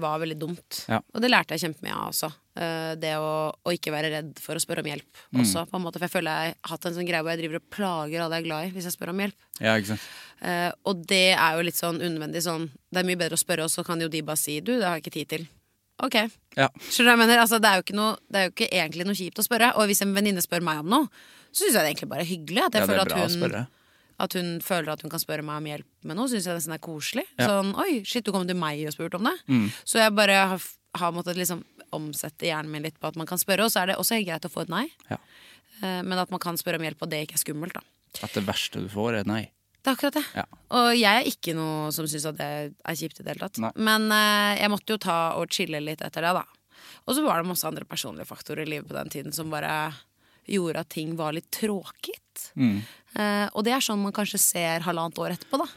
var veldig dumt. Ja. Og det lærte jeg kjempemye av også. Eh, Det å, å ikke være redd for å spørre om hjelp Mm. også, på en måte. For jeg føler jeg har hatt en sånn greie hvor jeg driver og plager alle jeg er glad i, hvis jeg spør om hjelp. Ja, ikke sant. Uh, og det er jo litt sånn unødvendig sånn Det er mye bedre å spørre, og så kan jo de bare si du, det har jeg ikke tid til. Ok. Ja. Skjønner du hva jeg mener? Altså, det, er jo ikke noe, det er jo ikke egentlig noe kjipt å spørre. Og hvis en venninne spør meg om noe, så syns jeg det egentlig bare er hyggelig. At jeg Ja, føler er at hun. At hun føler at hun kan spørre meg om hjelp med noe, syns jeg nesten er koselig. Ja. Sånn oi, shit, du kom til meg og spurte om det. Mm. Så jeg bare har, har måttet liksom omsette hjernen min litt på at man kan spørre, og så er det også helt greit å få et nei. Ja. Eh, Men at man kan spørre om hjelp, og det ikke er skummelt, da. At det verste du får, er et nei. Det er akkurat det. Ja. Og jeg er ikke noe som syns at det er kjipt i det hele tatt. Nei. Men uh, jeg måtte jo ta og chille litt etter det, da. Og så var det masse andre personlige faktorer i livet på den tiden som bare gjorde at ting var litt tråkigt. Mm. Eh, og det er sånn man kanskje ser halvannet år etterpå, da.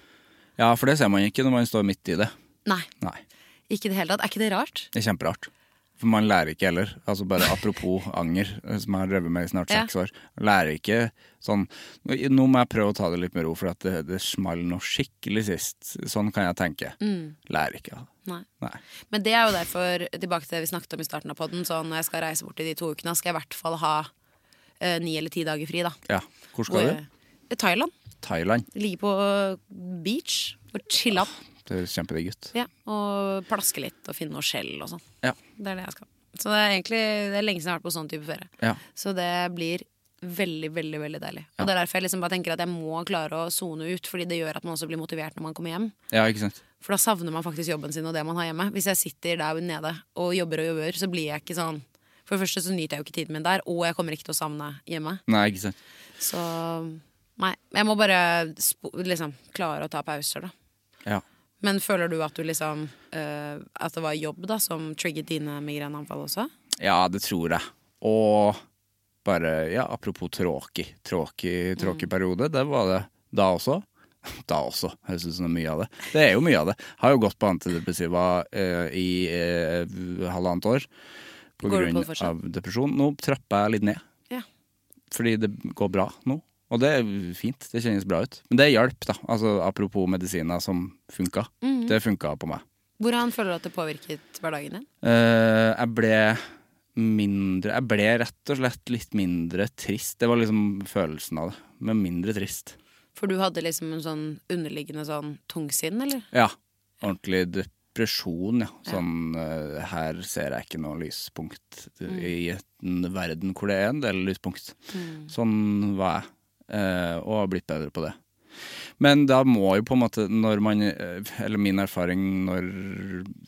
Ja, for det ser man ikke når man står midt i det. Nei, Nei. ikke det hele tatt. Er ikke det rart? Det er kjemperart. For man lærer ikke heller. Altså bare Apropos anger, som jeg har drevet med i snart Ja. seks år. Lærer ikke sånn Nå må jeg prøve å ta det litt med ro, for at det, det small noe skikkelig sist. Sånn kan jeg tenke. Lærer ikke. Nei. Nei. Men det er jo derfor, tilbake til det vi snakket om i starten av podden, sånn når jeg skal reise bort i de to ukene, skal jeg i hvert fall ha eh, ni eller ti dager fri, da. Ja. Hvor skal du? Thailand. Thailand. Ligge på beach og chille opp. Det høres kjempedigg ut. Ja, og plaske litt og finne noe skjell og sånn. Ja. Det er det jeg skal. Så det er egentlig det er lenge siden jeg har vært på sånn type ferie. Ja. Så det blir veldig, veldig veldig deilig. Ja. Og det er derfor jeg liksom bare tenker at jeg må klare å sone ut, fordi det gjør at man også blir motivert når man kommer hjem. ja, ikke sant. For da savner man faktisk jobben sin og det man har hjemme. Hvis jeg sitter der nede og jobber og jobber, så blir jeg ikke sånn For det første så nyter jeg jo ikke tiden min der, og jeg kommer ikke til å savne hjemme. Nei, ikke sant. Så nei. Jeg må bare spo liksom klare å ta pauser, da. Ja. Men føler du at du liksom eh, At det var jobb da som trigget dine migreneanfall også? Ja, det tror jeg. Og bare, ja, apropos tråkig, tråkig, tråkig periode, det var det da også. Da også, høres ut som mye av det. Det er jo mye av det. Har jo gått på antidepressiva eh, i eh, halvannet år på Går grunn på av depresjon. Nå trapper jeg litt ned, Ja. fordi det går bra nå. Og det er fint, det kjennes bra ut. Men det hjalp, da. Altså, apropos medisiner som funka. Mhm. Det funka på meg. Hvordan føler du at det påvirket hverdagen din? Uh, jeg ble mindre Jeg ble rett og slett litt mindre trist. Det var liksom følelsen av det. Men mindre trist. For du hadde liksom en sånn underliggende sånn tungsinn, eller? Ja. Ordentlig depresjon, ja. Sånn uh, Her ser jeg ikke noe lyspunkt i en verden hvor det er en del lyspunkt. Sånn var jeg. uh, og har blitt bedre på det. Men da må jo på en måte, når man eh, Eller min erfaring når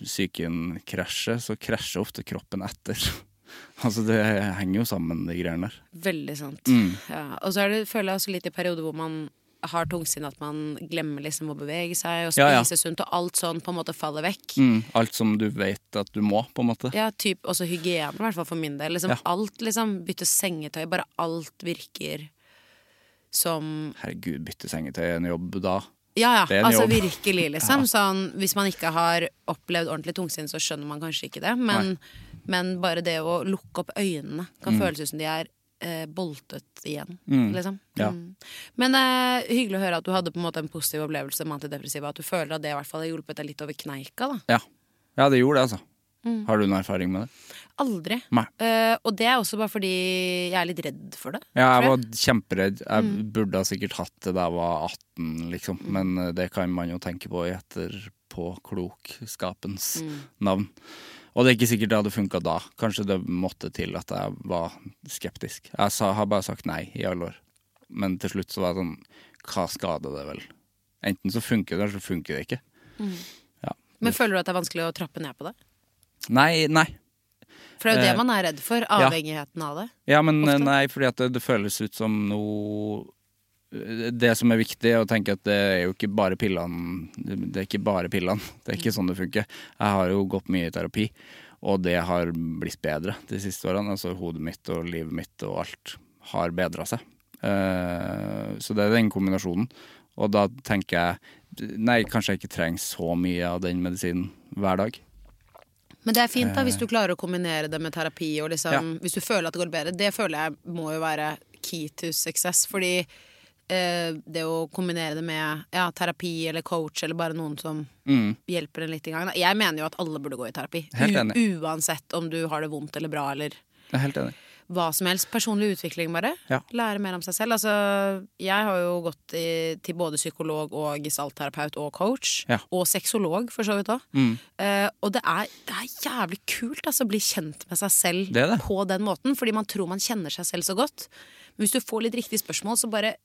psyken krasjer, så krasjer ofte kroppen etter. altså det henger jo sammen, de greiene der. Veldig sant. Mm. Ja. Og så det, føler jeg også litt i perioder hvor man har tungsinn at man glemmer liksom å bevege seg og spise Ja, ja. sunt, og alt sånn på en måte faller vekk. Mm. Alt som du vet at du må, på en måte. Ja, typ også hygiene, i hvert fall for min del. Liksom Ja. Alt liksom, bytte sengetøy, bare alt virker som Herregud, bytte sengetøy er en jobb da. Ja, ja. Altså jobb. virkelig, liksom. Sånn, hvis man ikke har opplevd ordentlig tungsinn, så skjønner man kanskje ikke det. Men, men bare det å lukke opp øynene kan Mm. føles ut som de er eh, boltet igjen. Mm. Liksom. Ja. Mm. Men eh, hyggelig å høre at du hadde på en måte en positiv opplevelse med antidepressiva. At du føler at det i hvert fall har hjulpet deg litt over kneika. da Ja, ja det gjorde det, altså. Mm. Har du noen erfaring med det? Aldri. Eh, og det er også bare fordi jeg er litt redd for det. Ja, jeg tror var kjemperedd. Jeg Mm. burde ha sikkert hatt det da jeg var 18, liksom. Men eh, det kan man jo tenke på i etterpåklokskapens Mm. navn. Og det er ikke sikkert det hadde funka da. Kanskje det måtte til at jeg var skeptisk. Jeg sa, har bare sagt nei i alle år. Men til slutt så var det sånn Hva skader det vel? Enten så funker det, eller så funker det ikke. Ja. Men føler du at det er vanskelig å trappe ned på det? Nei, nei. For det er jo det Eh, man er redd for. Avhengigheten av det. Ja, men Ofte. nei, fordi at det, det føles ut som noe Det som er viktig, å tenke at det er jo ikke bare pillene Det er ikke bare pillene. Det er ikke sånn det funker. Jeg har jo gått mye i terapi, og det har blitt bedre de siste årene. Altså hodet mitt og livet mitt og alt har bedra seg. Eh, så det er den kombinasjonen. Og da tenker jeg Nei, kanskje jeg ikke trenger så mye av den medisinen hver dag. Men det er fint da, hvis du klarer å kombinere det med terapi. Og liksom, Ja. Hvis du føler at det går bedre. Det føler jeg må jo være key to success. Fordi eh, det å kombinere det med ja, terapi eller coach eller bare noen som Mm. hjelper en litt i gang. Jeg mener jo at alle burde gå i terapi. Uansett om du har det vondt eller bra eller er hva som helst. Personlig utvikling, bare. Ja. Lære mer om seg selv. Altså, jeg har jo gått i, til både psykolog og gestaltterapeut og coach. Ja. Og sexolog, for så vidt òg. Mm. Eh, og det er, det er jævlig kult altså, å bli kjent med seg selv Det det. på den måten. Fordi man tror man kjenner seg selv så godt. Men hvis du får litt riktige spørsmål, så bare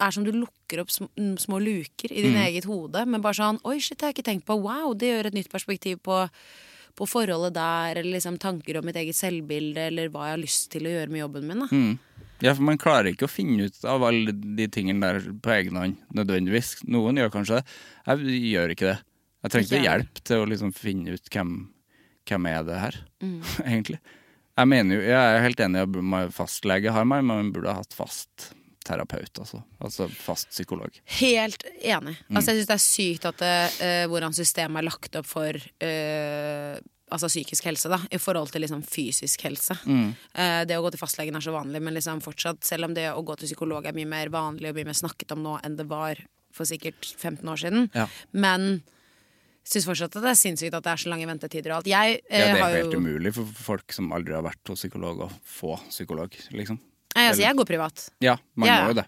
er som du lukker opp sm små luker i din Mm. eget hode. Men bare sånn Oi, shit, det har jeg ikke tenkt på. Wow, det gjør et nytt perspektiv på, på forholdet der. Eller liksom tanker om mitt eget selvbilde, eller hva jeg har lyst til å gjøre med jobben min. Mm. Ja, for man klarer ikke å finne ut av alle de tingene der på egen hånd, nødvendigvis. Noen gjør kanskje det. Jeg gjør ikke det. Jeg trenger Ikke hjelp til å liksom finne ut hvem, hvem er det her, Mm. egentlig. Jeg mener jo, jeg er helt enig i at fastlege har man, men man burde ha hatt fast terapeut, altså. Altså fast psykolog. Helt enig. Mm. Altså, jeg syns det er sykt at det, eh, hvordan systemet er lagt opp for uh, altså psykisk helse, da, i forhold til liksom fysisk helse. Mm. Uh, det å gå til fastlegen er så vanlig, men liksom fortsatt, selv om det å gå til psykolog er mye mer vanlig og mye mer snakket om nå enn det var for sikkert 15 år siden, Ja. men syns fortsatt at det er sinnssykt at det er så lange ventetider og alt. Jeg Ja, det er helt jo umulig for folk som aldri har vært hos psykolog, å få psykolog, liksom. Nei, altså, jeg går privat. Ja, man Ja. må jo det.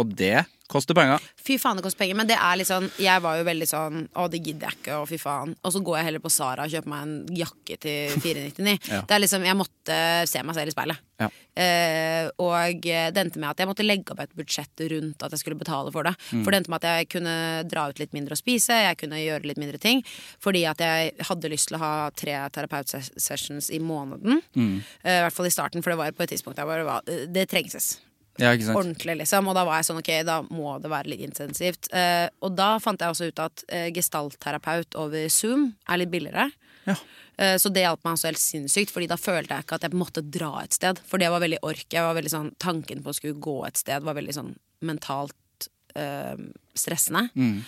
Og det koster penger. Fy faen, det koster penger. Men det er litt sånn Jeg var jo veldig sånn Å, det gidder jeg ikke, og fy faen. Og så går jeg heller på Sara og kjøper meg en jakke til 499. Ja. Det er liksom Jeg måtte se meg selv i speilet. Ja. Eh, og det endte med at jeg måtte legge opp et budsjett rundt at jeg skulle betale for det. Mm. For det endte med at jeg kunne dra ut litt mindre og spise, jeg kunne gjøre litt mindre ting. Fordi at jeg hadde lyst til å ha tre terapeutsessions i måneden. Mm. Eh, I hvert fall i starten, for det var på et tidspunkt der det var Det trengses Ja, ordentlig, liksom. Og da var jeg sånn, ok, da må det være litt intensivt. Eh, og da fant jeg også ut at eh, gestaltterapeut over Zoom er litt billigere. Ja. Eh, så det hjalp meg også helt sinnssykt, Fordi da følte jeg ikke at jeg måtte dra et sted. For det var veldig ork. Jeg var veldig sånn, Tanken på å skulle gå et sted var veldig sånn mentalt eh, stressende. Mm.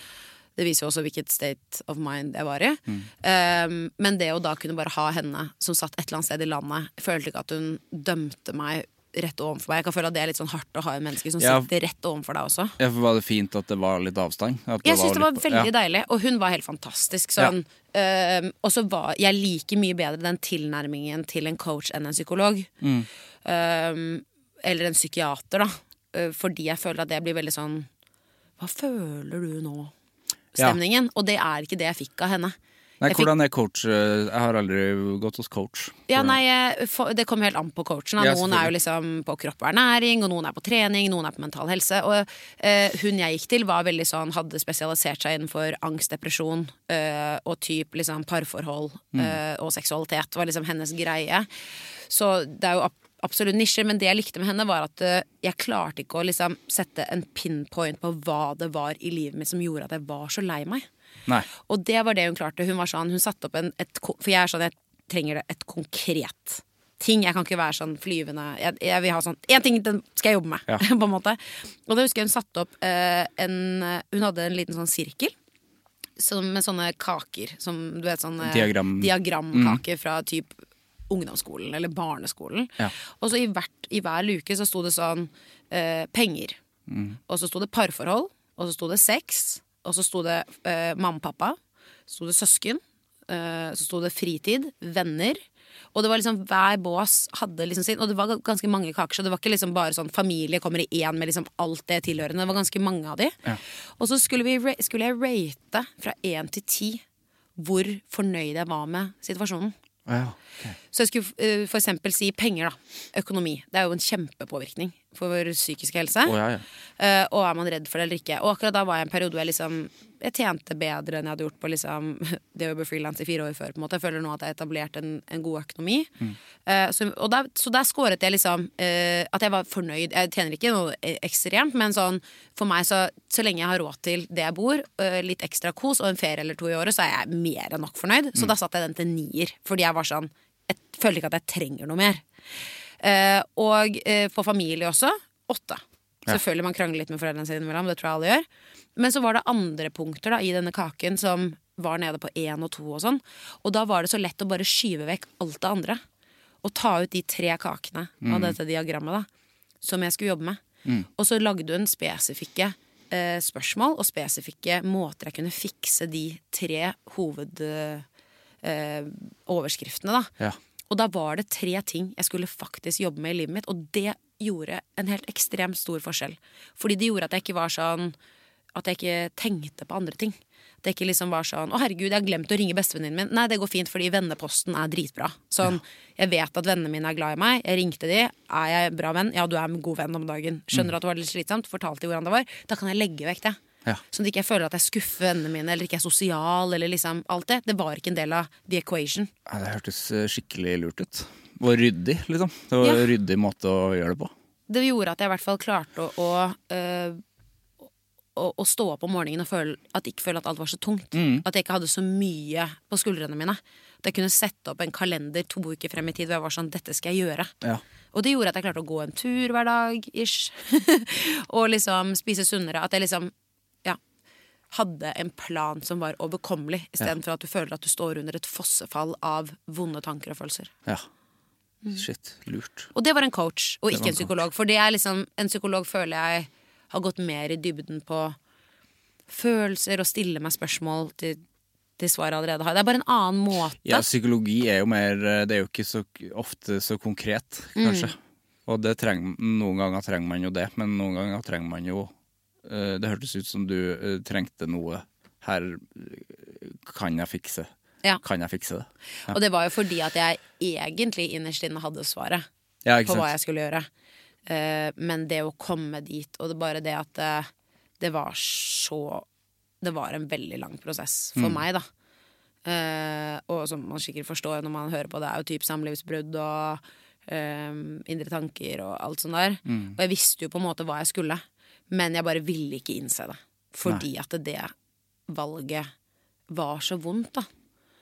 Det viser jo også hvilket state of mind jeg var i. Eh, men det å da kunne bare ha henne som satt et eller annet sted i landet, jeg følte ikke at hun dømte meg rett overfor meg. Jeg kan føle at det er litt sånn hardt å ha en menneske som Ja. sitter rett overfor deg også. Ja, for Var det fint at det var litt avstand? Jeg syns det var litt- veldig ja. deilig, og hun var helt fantastisk. Sånn. Ehm, og så var jeg liker mye bedre den tilnærmingen til en coach enn en psykolog. Mm. Ehm, eller en psykiater, da. Eh, fordi jeg føler at det blir veldig sånn Hva føler du nå? Ja. Stemningen. Og det er ikke det jeg fikk av henne. Nei, Jeg hvordan er coach? Jeg har aldri gått hos coach. Ja, nei, Det kommer helt an på coachen. Noen er jo liksom på kropp og ernæring, og noen er på trening, noen er på mental helse. Og eh, hun jeg gikk til, var veldig sånn, hadde spesialisert seg innenfor angst, depresjon eh, og typ liksom parforhold eh, og seksualitet. var liksom hennes greie. Så det er jo absolutt nisjer, men det jeg likte med henne, var at jeg klarte ikke å liksom sette en pinpoint på hva det var i livet mitt som gjorde at jeg var så lei meg. Nei. Og det var det hun klarte. Hun var sånn, hun satte opp en, et, For jeg er sånn, jeg trenger det et konkret ting. Jeg kan ikke være sånn flyvende Jeg, jeg vil ha sånn Én ting den skal jeg jobbe med, Ja. på en måte. Og da husker jeg hun satte opp eh, en Hun hadde en liten sånn sirkel. Som, med sånne kaker. Som du vet sånne Diagram. diagramkaker fra typ ungdomsskolen eller barneskolen. Ja. Og så i, hvert, i hver luke så sto det sånn eh, penger. Og så sto det parforhold. Og så sto det sex. Og så sto det eh, mamma og pappa. Så sto det søsken. Eh, så sto det fritid. Venner. Og det var liksom hver bås hadde liksom sin Og det var ganske mange kaker, så det var ikke liksom bare sånn familie kommer i én med liksom alt det tilhørende. Det var ganske mange av de. Og så skulle, vi, skulle jeg rate fra én til ti hvor fornøyd jeg var med situasjonen. Ja. Så jeg skulle uh, for eksempel si penger, da. Økonomi. Det er jo en kjempepåvirkning for vår psykiske helse. Oh, ja, ja. Uh, og er man redd for det eller ikke. Og akkurat da var jeg en periode hvor jeg liksom Jeg tjente bedre enn jeg hadde gjort på liksom det å jobbe frilans i fire år før. på en måte Jeg føler nå at jeg har etablert en, en god økonomi. Eh, så, og der, så der scoret jeg liksom uh, at jeg var fornøyd. Jeg tjener ikke noe eh, ekstremt, men sånn for meg, så, så lenge jeg har råd til det jeg bor, uh, litt ekstra kos og en ferie eller to i året, så er jeg mer enn nok fornøyd. Så da satte jeg den til nier. Fordi jeg var sånn Jeg føler ikke at jeg trenger noe mer. Eh, og eh, for familie også åtte. Selvfølgelig man krangler litt med foreldrene sine mellom, det tror jeg alle gjør. Men så var det andre punkter da, i denne kaken som var nede på én og to og sånn. Og da var det så lett å bare skyve vekk alt det andre. Og ta ut de tre kakene av dette diagrammet da, som jeg skulle jobbe med. Og så lagde hun spesifikke eh, spørsmål og spesifikke måter jeg kunne fikse de tre hovedoverskriftene, da. Ja. Og da var det tre ting jeg skulle faktisk jobbe med i livet mitt, og det gjorde en helt ekstremt stor forskjell. Fordi det gjorde at jeg ikke var sånn At jeg ikke tenkte på andre ting. At jeg ikke liksom var sånn 'Å, herregud, jeg har glemt å ringe bestevenninnen min'. Nei, det går fint, fordi venneposten er dritbra. Sånn, Jeg vet at vennene mine er glad i meg. Jeg ringte de. Er jeg bra venn? Ja, du er en god venn om dagen. Skjønner at det var litt slitsomt. Fortalte de hvordan det var. Da kan jeg legge vekk det. Ja. Sånn at ikke jeg føler at jeg skuffer vennene mine, eller ikke er sosial, eller liksom alt det. Det var ikke en del av the equation. Ja, det hørtes eh, skikkelig lurt ut. Og ryddig, liksom. Det var Ja. en ryddig måte å gjøre det på. det gjorde at jeg i hvert fall klarte å, å, øh, å, å stå opp om morgenen og føle, at ikke føle at alt var så tungt. At jeg ikke hadde så mye på skuldrene mine. At jeg kunne sette opp en kalender to uker frem i tid hvor jeg var sånn Dette skal jeg gjøre. Ja. Og det gjorde at jeg klarte å gå en tur hver dag, ish. og liksom spise sunnere. At jeg liksom hadde en plan som var overkommelig, istedenfor at du føler at du står under et fossefall av vonde tanker og følelser. ja. Shit. Lurt. Og det var en coach, og ikke en en psykolog. For det er liksom, en psykolog føler jeg har gått mer i dybden på følelser og stille meg spørsmål til, til svaret allerede har. Det er bare en annen måte. Ja, psykologi er jo mer eh, Det er jo ikke så ofte så konkret, kanskje. Og det trenger, noen ganger trenger man jo det, men noen ganger trenger man jo Det hørtes ut som du eh, trengte noe. Her eh, kan jeg fikse. Ja. Kan jeg fikse det? Og det var jo fordi at jeg egentlig innerst inne hadde svaret Ja, på hva jeg skulle gjøre. Eh, men det å komme dit, og det bare det at det, det var så Det var en veldig lang prosess for Mm. meg, da. Uh, og som man sikkert forstår når man hører på det, er jo typ samlivsbrudd og uh, indre tanker og alt sånt der. Mm. Og jeg visste jo på en måte hva jeg skulle, men jeg bare ville ikke innse det. Fordi at det valget var så vondt, da.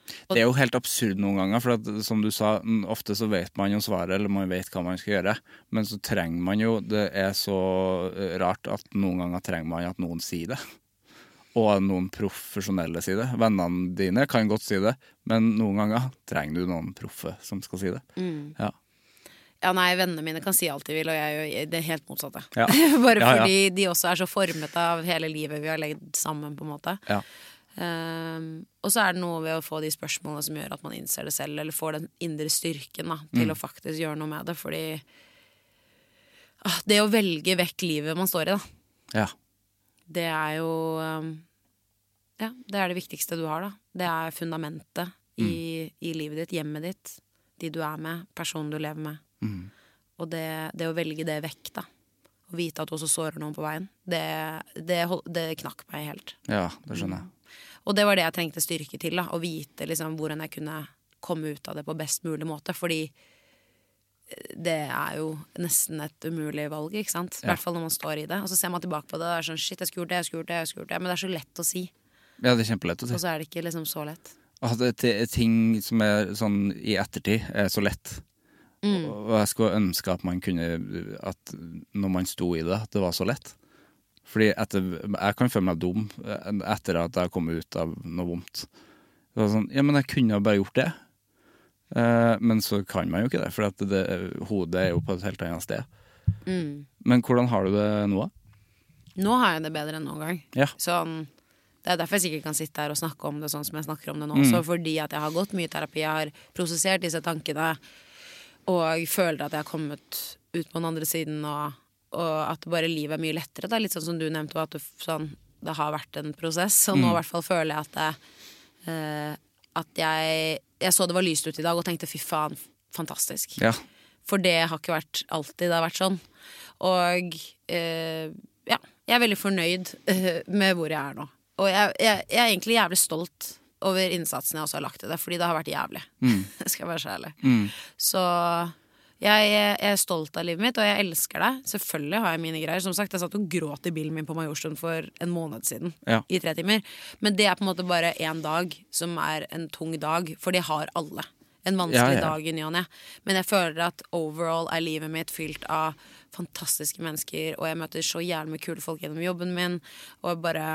Det er jo helt absurd noen ganger, for at, som du sa, mm, ofte så vet man jo svaret, eller man vet hva man skal gjøre, men så trenger man jo Det er så eh, rart at noen ganger trenger man at noen sier det. Og noen profesjonelle sier det. Vennene dine kan godt si det, men noen ganger trenger du noen proffe som skal si det. Ja. Ja, nei, vennene mine kan si alt de vil, og jeg gjør det helt motsatte. Ja. Bare Ja, ja. fordi de også er så formet av hele livet vi har legd sammen, på en måte. Ja. Ehm, og så er det noe ved å få de spørsmålene som gjør at man innser det selv, eller får den indre styrken da, til Mm. å faktisk gjøre noe med det. Fordi ah, det å velge vekk livet man står i, da, ja. det er jo um, Ja, det er det viktigste du har, da. Det er fundamentet i, Mm. i livet ditt, hjemmet ditt, de du er med, personen du lever med. Mm. Og det, det å velge det vekk, da. Å vite at du også sårer noen på veien, det, det, det knakk meg helt. ja, det skjønner jeg. Og det var det jeg trengte styrke til. da Å vite liksom hvordan jeg kunne komme ut av det på best mulig måte. Fordi det er jo nesten et umulig valg, ikke sant? I Ja. hvert fall når man står i det. Og så ser man tilbake på det og er sånn shit, jeg skulle gjort det, jeg skulle gjort det, jeg skulle gjort det. Men det er så lett å si. Ja, det er kjempelett å si. Og så er det ikke liksom så lett. At ting som er sånn i ettertid, er så lett. Og jeg skulle ønske at man kunne At når man sto i det, at det var så lett. Fordi etter, jeg kan føle meg dum eh, etter at jeg kommet ut av noe vondt. Det var sånn, ja, men jeg kunne jo bare gjort det. Eh, men så kan man jo ikke det, for at det, hodet er jo på et helt annet sted. Mm. Men hvordan har du det nå. Nå har jeg det bedre enn noen gang. Ja. Sånn, det er derfor jeg sikkert kan sitte her og snakke om det sånn som jeg snakker om det nå. Mm. Så fordi at jeg har gått mye i terapi, jeg har prosessert disse tankene, og føler at jeg har kommet ut på den andre siden, og, og at bare livet er mye lettere. Er litt sånn som du nevnte, at det, sånn, det har vært en prosess, og nå i hvert fall føler jeg at det, uh, at jeg, jeg så det var lyst ut i dag og tenkte fy faen, fantastisk. Ja. For det har ikke vært alltid det har vært sånn. Og uh, ja, jeg er veldig fornøyd uh, med hvor jeg er nå. Og jeg, jeg, jeg er egentlig jævlig stolt over innsatsen jeg også har lagt i det, fordi det har vært jævlig. Skal jeg være så ærlig. Så jeg, jeg er stolt av livet mitt, og jeg elsker det. Selvfølgelig har jeg mine greier. Som sagt, jeg satt og gråt i bilen min på Majorstuen for en måned siden. Ja. I tre timer. Men det er på en måte bare én dag som er en tung dag, for det har alle. En vanskelig Ja, ja. dag i ny og ne. Men jeg føler at overall er livet mitt fylt av fantastiske mennesker, og jeg møter så jævlig mye kule folk gjennom jobben min, og jeg bare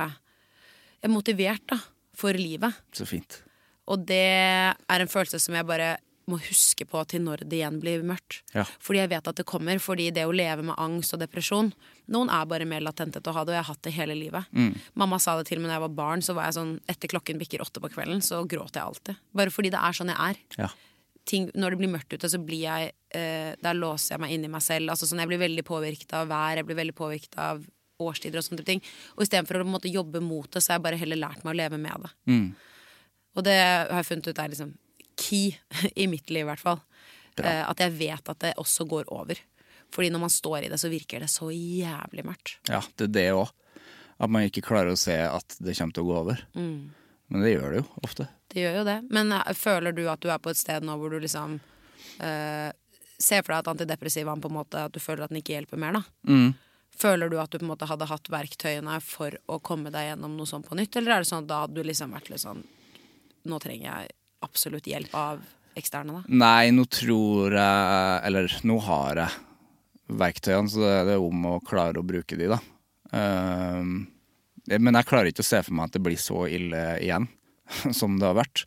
Jeg er motivert, da, for livet. Så fint. Og det er en følelse som jeg bare må huske på til når det igjen blir mørkt. Ja. Fordi jeg vet at det kommer. Fordi det å leve med angst og depresjon Noen er bare mer latente til å ha det, og jeg har hatt det hele livet. Mm. Mamma sa det til meg da jeg var barn, så var jeg sånn etter klokken bikker åtte på kvelden, så gråter jeg alltid. Bare fordi det er sånn jeg er. Ja. Ting, når det blir mørkt ute, så blir jeg eh, Der låser jeg meg inn i meg selv. Altså sånn, Jeg blir veldig påvirket av vær, jeg blir veldig påvirket av årstider og sånne ting. Og istedenfor å måte, jobbe mot det, så har jeg bare heller lært meg å leve med det. Mm. Og det har jeg funnet ut er liksom key i mitt liv, i hvert fall. Eh, at jeg vet at det også går over. Fordi når man står i det, så virker det så jævlig mørkt. ja, det er det òg. At man ikke klarer å se at det kommer til å gå over. Mm. Men det gjør det jo ofte. Det gjør jo det. Men eh, føler du at du er på et sted nå hvor du liksom eh, ser for deg at antidepressivaen på en måte At du føler at den ikke hjelper mer, da? Mm. Føler du at du på en måte hadde hatt verktøyene for å komme deg gjennom noe sånt på nytt, eller er det sånn at da hadde du liksom vært litt sånn Nå trenger jeg absolutt hjelp av eksterne, da? Nei, nå tror jeg Eller nå har jeg verktøyene, så det er om å klare å bruke de, da. Uh, men jeg klarer ikke å se for meg at det blir så ille igjen som det har vært.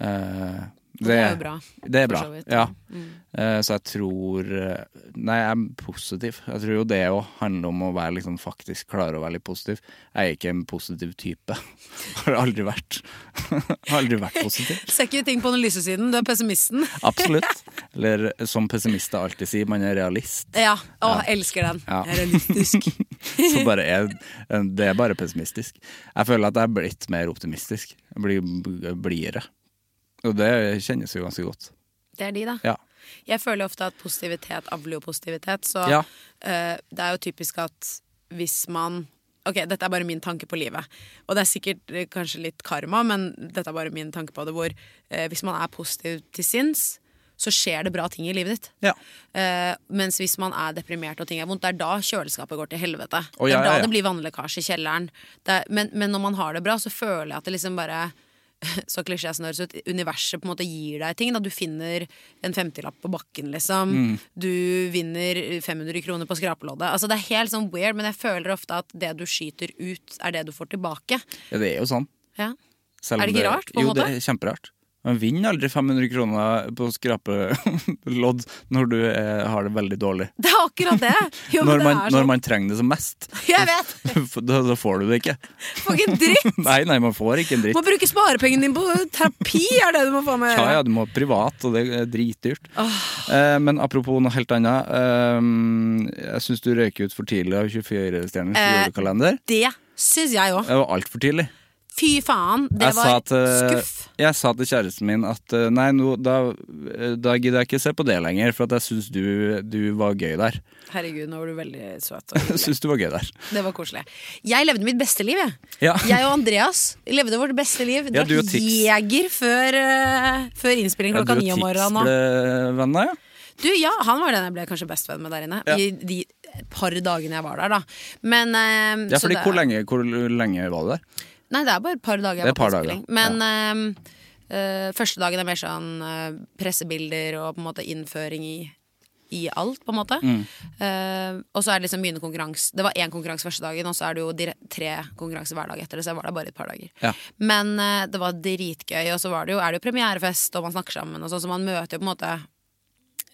Eh, Og det er jo bra. Det er bra, ja. Mm. Eh, så jeg tror eh, Nei, jeg er positiv. Jeg tror jo det òg handler om å være liksom faktisk klare å være litt positiv. Jeg er ikke en positiv type. Har aldri vært. Har aldri vært positiv. Ser ikke ting på den lyse siden, du er pessimisten. Absolutt. Eller som pessimister alltid sier, man er realist. Ja. Å, elsker den. Ja. Realistisk. Så bare er, det er bare pessimistisk. Jeg føler at jeg er blitt mer optimistisk. Jeg blir blidere. Og det kjennes jo ganske godt. Det er de, da. Ja. Jeg føler ofte at positivitet avler jo positivitet, så Ja. uh, det er jo typisk at hvis man Ok, dette er bare min tanke på livet. Og det er sikkert eh, kanskje litt karma, men dette er bare min tanke på det. Hvor uh, hvis man er positiv til sinns, så skjer det bra ting i livet ditt. Ja. Uh, mens hvis man er deprimert og ting er vondt, det er da kjøleskapet går til helvete. Det ja, er da ja, det blir vannlekkasje i kjelleren. Det er, men, men når man har det bra, så føler jeg at det liksom bare så klisjé som det høres ut, universet på en måte gir deg ting. Da. Du finner en 50-lapp på bakken, liksom. Mm. Du vinner 500 kroner på skrapeloddet. Altså, det er helt sånn weird, men jeg føler ofte at det du skyter ut, er det du får tilbake. ja, det er jo sånn. Ja. Er det ikke rart, på en jo, måte? det er kjemperart. Man vinner aldri 500 kroner på skrapelodd når du er, har det veldig dårlig. Det er akkurat det! Jo, Når det man, er når sånn. man trenger det som mest, Jeg vet! da, da får du det ikke. Får ikke en dritt! Nei, nei, man får ikke en dritt. Må bruke sparepengene dine på terapi, er det du må få med. Ja, ja, du må privat, og det er dritdyrt. Eh, men apropos noe helt annet. Eh, jeg syns du røyker ut for tidlig av 24-stjerners Eh, julekalender. Det syns jeg òg. Det var altfor tidlig. Fy faen, det Jeg var til- skuff. Jeg sa til kjæresten min at eh, nei, no, da, eh, da gidder jeg ikke se på det lenger, for jeg syns du, du var gøy der. Herregud, nå var du veldig søt. Syns du var gøy der. Det var koselig. Jeg levde mitt beste liv, jeg. Ja. Jeg og Andreas levde vårt beste liv. Ja, Drakk du og Tix. Jeger før, uh, før innspilling klokka ni om morgenen. Du og- Tix ble venner, ja? Du, ja, han var den jeg ble kanskje best venn med der inne. Ja. I de par dagene jeg var der, da. Men uh, Ja, fordi det- hvor lenge, hvor lenge var du der? Nei, det er bare et par dager jeg Det er par dager, Men Men Eh, første dagen er mer sånn eh, pressebilder og på en måte innføring i, i alt, på en måte. Eh, og så er det liksom begynner konkurranse. Det var én konkurranse første dagen, og så er det jo tre konkurranser hver dag etter det, så jeg var der bare et par dager. Ja. Men eh, det var dritgøy, og så var det jo, er det jo premierefest, og man snakker sammen, og sånn, så man møter jo på en måte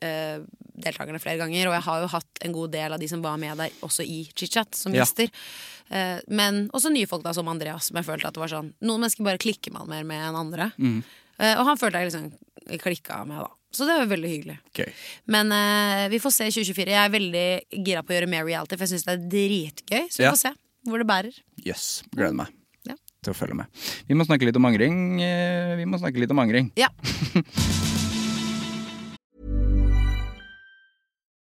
deltakerne flere ganger. Og jeg har jo hatt en god del av de som var med der, også i chit-chat, som Ja. gjester. Eh, men også nye folk da, som Andreas, som jeg følte at det var sånn Noen mennesker bare klikker man mer med enn andre. Eh, og han følte jeg liksom klikka med, da. Så det var veldig hyggelig. Okay. Men uh, vi får se i 2024. Jeg er veldig gira på å gjøre mer reality, for jeg syns det er dritgøy. Så vi Ja. får se hvor det bærer. Jøss. Gleder meg Ja. til å følge med. Vi må snakke litt om angring. eh, Vi må snakke litt om angring. Ja.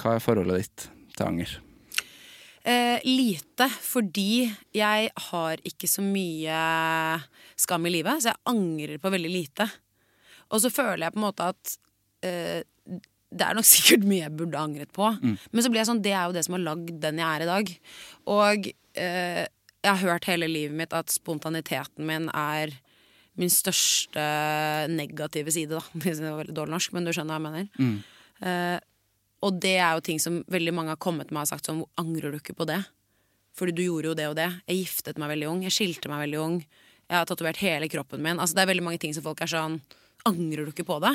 Hva er forholdet ditt til anger? Eh, lite, fordi jeg har ikke så mye skam i livet, så jeg angrer på veldig lite. Og så føler jeg på en måte at eh, det er nok sikkert mye jeg burde angret på. Men så blir jeg sånn, det er jo det som har lagd den jeg er i dag. Og eh, jeg har hørt hele livet mitt at spontaniteten min er min største negative side, da. Det var veldig dårlig norsk, men du skjønner hva jeg mener. Eh, og det er jo ting som veldig mange har kommet med og sagt sånn Angrer du ikke på det? Fordi du gjorde jo det og det. Jeg giftet meg veldig ung. Jeg skilte meg veldig ung. Jeg har tatovert hele kroppen min. Altså Det er veldig mange ting som folk er sånn Angrer du ikke på det?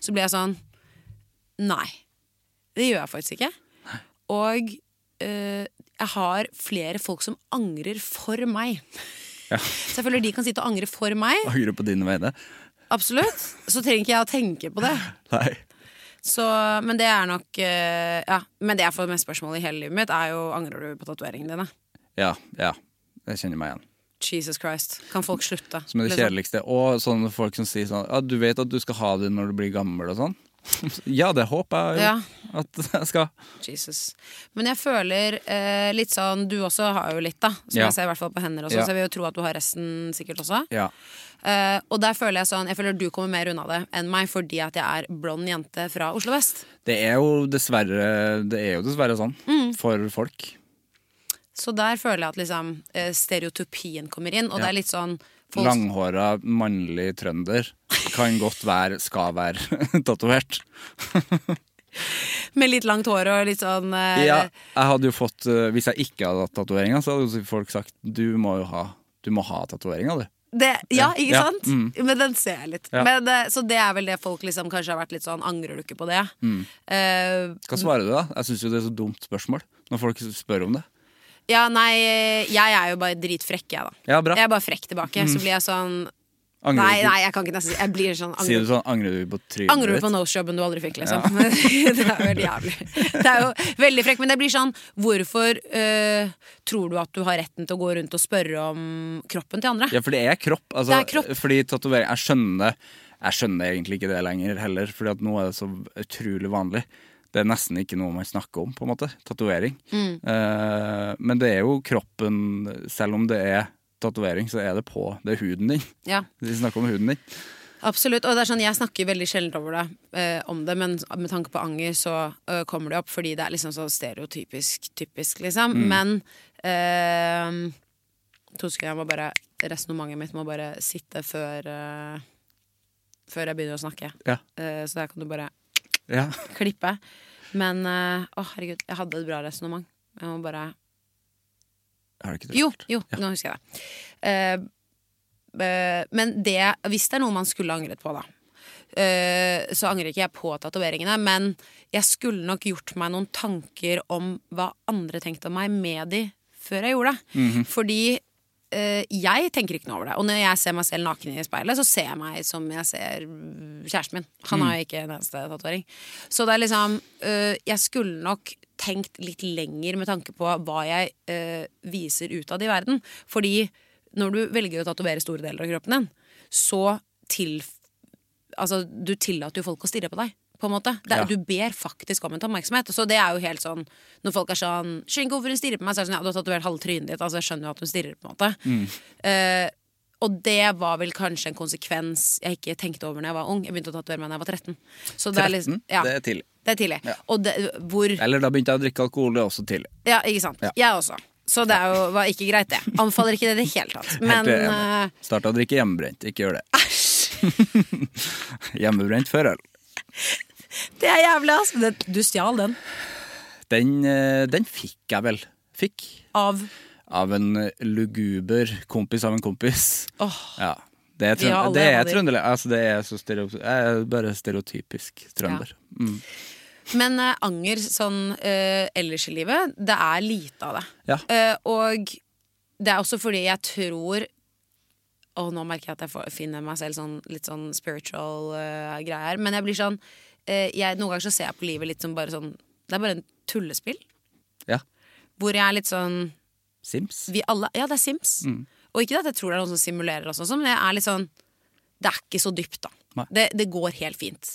Så blir jeg sånn Nei. Det gjør jeg faktisk ikke. Og øh, jeg har flere folk som angrer for meg. Så jeg føler de kan sitte og angre for meg. Angrer på dine vegne? Absolutt. Så trenger ikke jeg å tenke på det. Nei. Så, men det er nok eh, Ja, men det jeg får mest spørsmål i hele livet mitt, er jo angrer du på tatoveringene dine. Ja, ja. Jeg kjenner meg igjen. Jesus Christ. Kan folk slutte? Som er det Liksom. kjedeligste. Og sånne folk som sier sånn Ja, du vet at du skal ha det når du blir gammel og sånn? ja, det håper jeg Ja. at jeg skal. Jesus. Men jeg føler eh, litt sånn Du også har jo litt, da. Som Ja. jeg ser i hvert fall på hender også. Ja. Så jeg vil jo tro at du har resten sikkert også. Ja. Eh, og der føler jeg sånn Jeg føler du kommer mer unna det enn meg fordi at jeg er blond jente fra Oslo vest. Det er jo dessverre Det er jo dessverre sånn Mm. for folk. Så der føler jeg at liksom eh, stereotypien kommer inn, og Ja. det er litt sånn folk- Langhåra, mannlig trønder kan godt være Skal være tatovert. Med litt langt hår og litt sånn uh... Ja, jeg hadde jo fått Hvis jeg ikke hadde hatt tatoveringa, så hadde folk sagt du må jo ha Du må ha tatoveringa, du. Det, Ja, ikke Ja, sant? mm. Men den ser jeg litt. Ja. Men, eh, så det er vel det folk liksom kanskje har vært litt sånn Angrer du ikke på det? Mm. Uh, Hva svarer du da? Jeg syns jo det er så dumt spørsmål når folk spør om det. ja, nei, jeg er jo bare dritfrekk, jeg, da. Ja. Jeg er bare frekk tilbake. Så Mm. blir jeg sånn Angrer Nei, nei, jeg kan ikke nesten Jeg blir sånn Sier du sånn Angrer du på trynet angrer du på nose-jobben du aldri fikk, liksom? det er veldig jævlig. Det er jo veldig frekk, men det blir sånn Hvorfor øh, tror du at du har retten til å gå rundt og spørre om kroppen til andre? Ja, for det er kropp. Altså, Det er kropp. Fordi tatovering Jeg skjønner Jeg skjønner egentlig ikke det lenger heller, Fordi at nå er det så utrolig vanlig. Det er nesten ikke noe man snakker om, på en måte. Tatovering. Mm. Uh, men det er jo kroppen Selv om det er tatovering, så er det på. Det er huden din. Ja. De snakker om huden din. Absolutt. Og det er sånn, jeg snakker veldig sjelden over det, eh, om det, men med tanke på anger så eh, kommer det opp fordi det er liksom så stereotypisk typisk, liksom. Mm. Men eh, To sekunder, jeg må bare Resonnementet mitt må bare sitte før eh, Før jeg begynner å snakke. Ja. Eh, så der kan du bare Ja. klippe. Men eh, å, herregud, jeg hadde et bra resonnement. Jeg må bare Har det ikke det? Jo, jo, nå husker jeg det. Uh, uh, men det, hvis det er noe man skulle angret på, da, uh, så angrer ikke jeg på tatoveringene. Men jeg skulle nok gjort meg noen tanker om hva andre tenkte om meg med de før jeg gjorde det. Mhm. Fordi eh, jeg tenker ikke noe over det. Og når jeg ser meg selv naken i speilet, så ser jeg meg som jeg ser kjæresten min. Han har jo ikke en eneste tatovering. Så det er liksom Jeg skulle nok tenkt litt lenger med tanke på hva jeg eh, viser utad i verden. Fordi når du velger å tatovere store deler av kroppen din, så til Altså, du tillater jo folk å stirre på deg. På en måte. Det, Ja. Du ber faktisk om en oppmerksomhet. Så det er jo helt sånn Når folk er sånn 'Skjønner ikke hvorfor hun stirrer på meg', så er det sånn ja, 'Du har tatovert halve trynet ditt'. Altså, jeg skjønner jo at hun stirrer, på en måte. Eh, og det var vel kanskje en konsekvens jeg ikke tenkte over da jeg var ung. Jeg begynte å tatovere meg da jeg var 13. Så det er, liksom, 13? ja, Det er tidlig. Det er tidlig. Og det, hvor Eller da begynte jeg å drikke alkohol, det er også tidlig. Ja, ikke sant. Ja. Jeg også. Så det er jo, var ikke greit, det. Anfaller ikke det i det hele tatt. Men uh... Starta å drikke hjemmebrent. Ikke gjør det. hjemmebrent før øl. det er jævlig. Det, du stjal den. Den, eh, den fikk jeg vel. Fikk. Av Av en luguber kompis av en kompis. Åh. Ja. Det er, trønd det er av trønderlig. Altså, det er så stereoty er bare stereotypisk trønder. Mm. Men uh, anger sånn uh, ellers i livet, det er lite av det. Ja. Uh, og det er også fordi jeg tror Og nå merker jeg at jeg får, finner meg selv sånn, litt sånn spiritual uh, greie. Men jeg blir sånn jeg, Noen ganger så ser jeg på livet litt som bare sånn Det er bare en tullespill. Ja. Hvor jeg er litt sånn Sims. vi alle, Ja, det er Sims. Og ikke at jeg tror det er noen som simulerer og sånn, men det er litt sånn Det er ikke så dypt, da. Det, det går helt fint.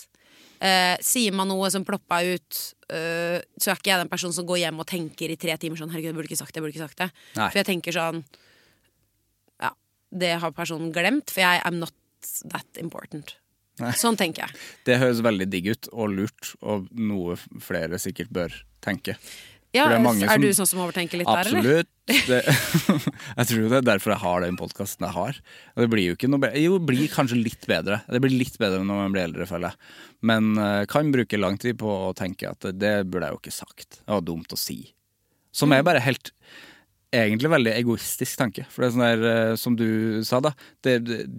Eh, sier man noe som ploppa ut, eh, så er ikke jeg den personen som går hjem og tenker i tre timer sånn Herregud, jeg burde ikke sagt det, jeg burde ikke sagt det. Nei. For jeg tenker sånn Ja, det har personen glemt, for jeg am not that important. Nei. Sånn tenker jeg. Det høres veldig digg ut og lurt, og noe flere sikkert bør tenke. Ja, er er, du sånn som overtenker litt der, eller? Absolutt. Jeg tror det er derfor jeg har den podkasten jeg har. Det blir jo ikke noe bedre. Jo, det blir kanskje litt bedre. Det blir litt bedre når man blir eldre, føler jeg. Men eh, kan bruke lang tid på å tenke at det burde jeg jo ikke sagt. Det var dumt å si. Som Mm. er bare helt Egentlig veldig egoistisk tanke. For det er sånn der, eh, som du sa, da. Det,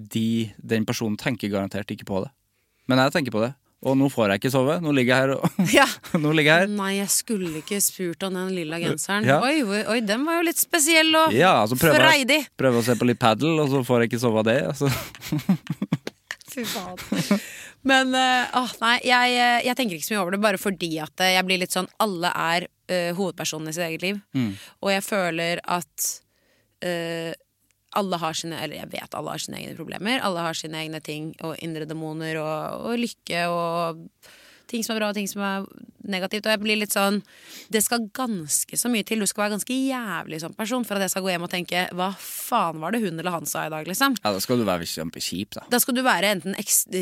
de, den personen tenker garantert ikke på det. Men jeg tenker på det. Og nå får jeg ikke sove. Nå ligger jeg her og Ja. Nå ligger jeg her. Nei, jeg skulle ikke spurt om den lilla genseren. Ja. Oi, oi, oi, den var jo litt spesiell og Ja, altså prøver, freidig. prøver å se på litt padel, og så får jeg ikke sove av det. Altså. Fy faen. Men eh, åh, nei, jeg, eh, jeg tenker ikke så mye over det, bare fordi at eh, jeg blir litt sånn Alle er uh, hovedpersonen i sitt eget liv. Mm. Og jeg føler at eh, alle har sine Eller jeg vet alle har sine egne problemer. Alle har sine egne ting og indre demoner og, og lykke og ting som er bra og ting som er negativt. Og jeg blir litt sånn Det skal ganske så mye til. Du skal være ganske jævlig som person for at jeg skal gå hjem og tenke Hva faen var det hun eller han sa i dag, liksom? Ja, da skal du være kjempekjip, da. Da skal du være enten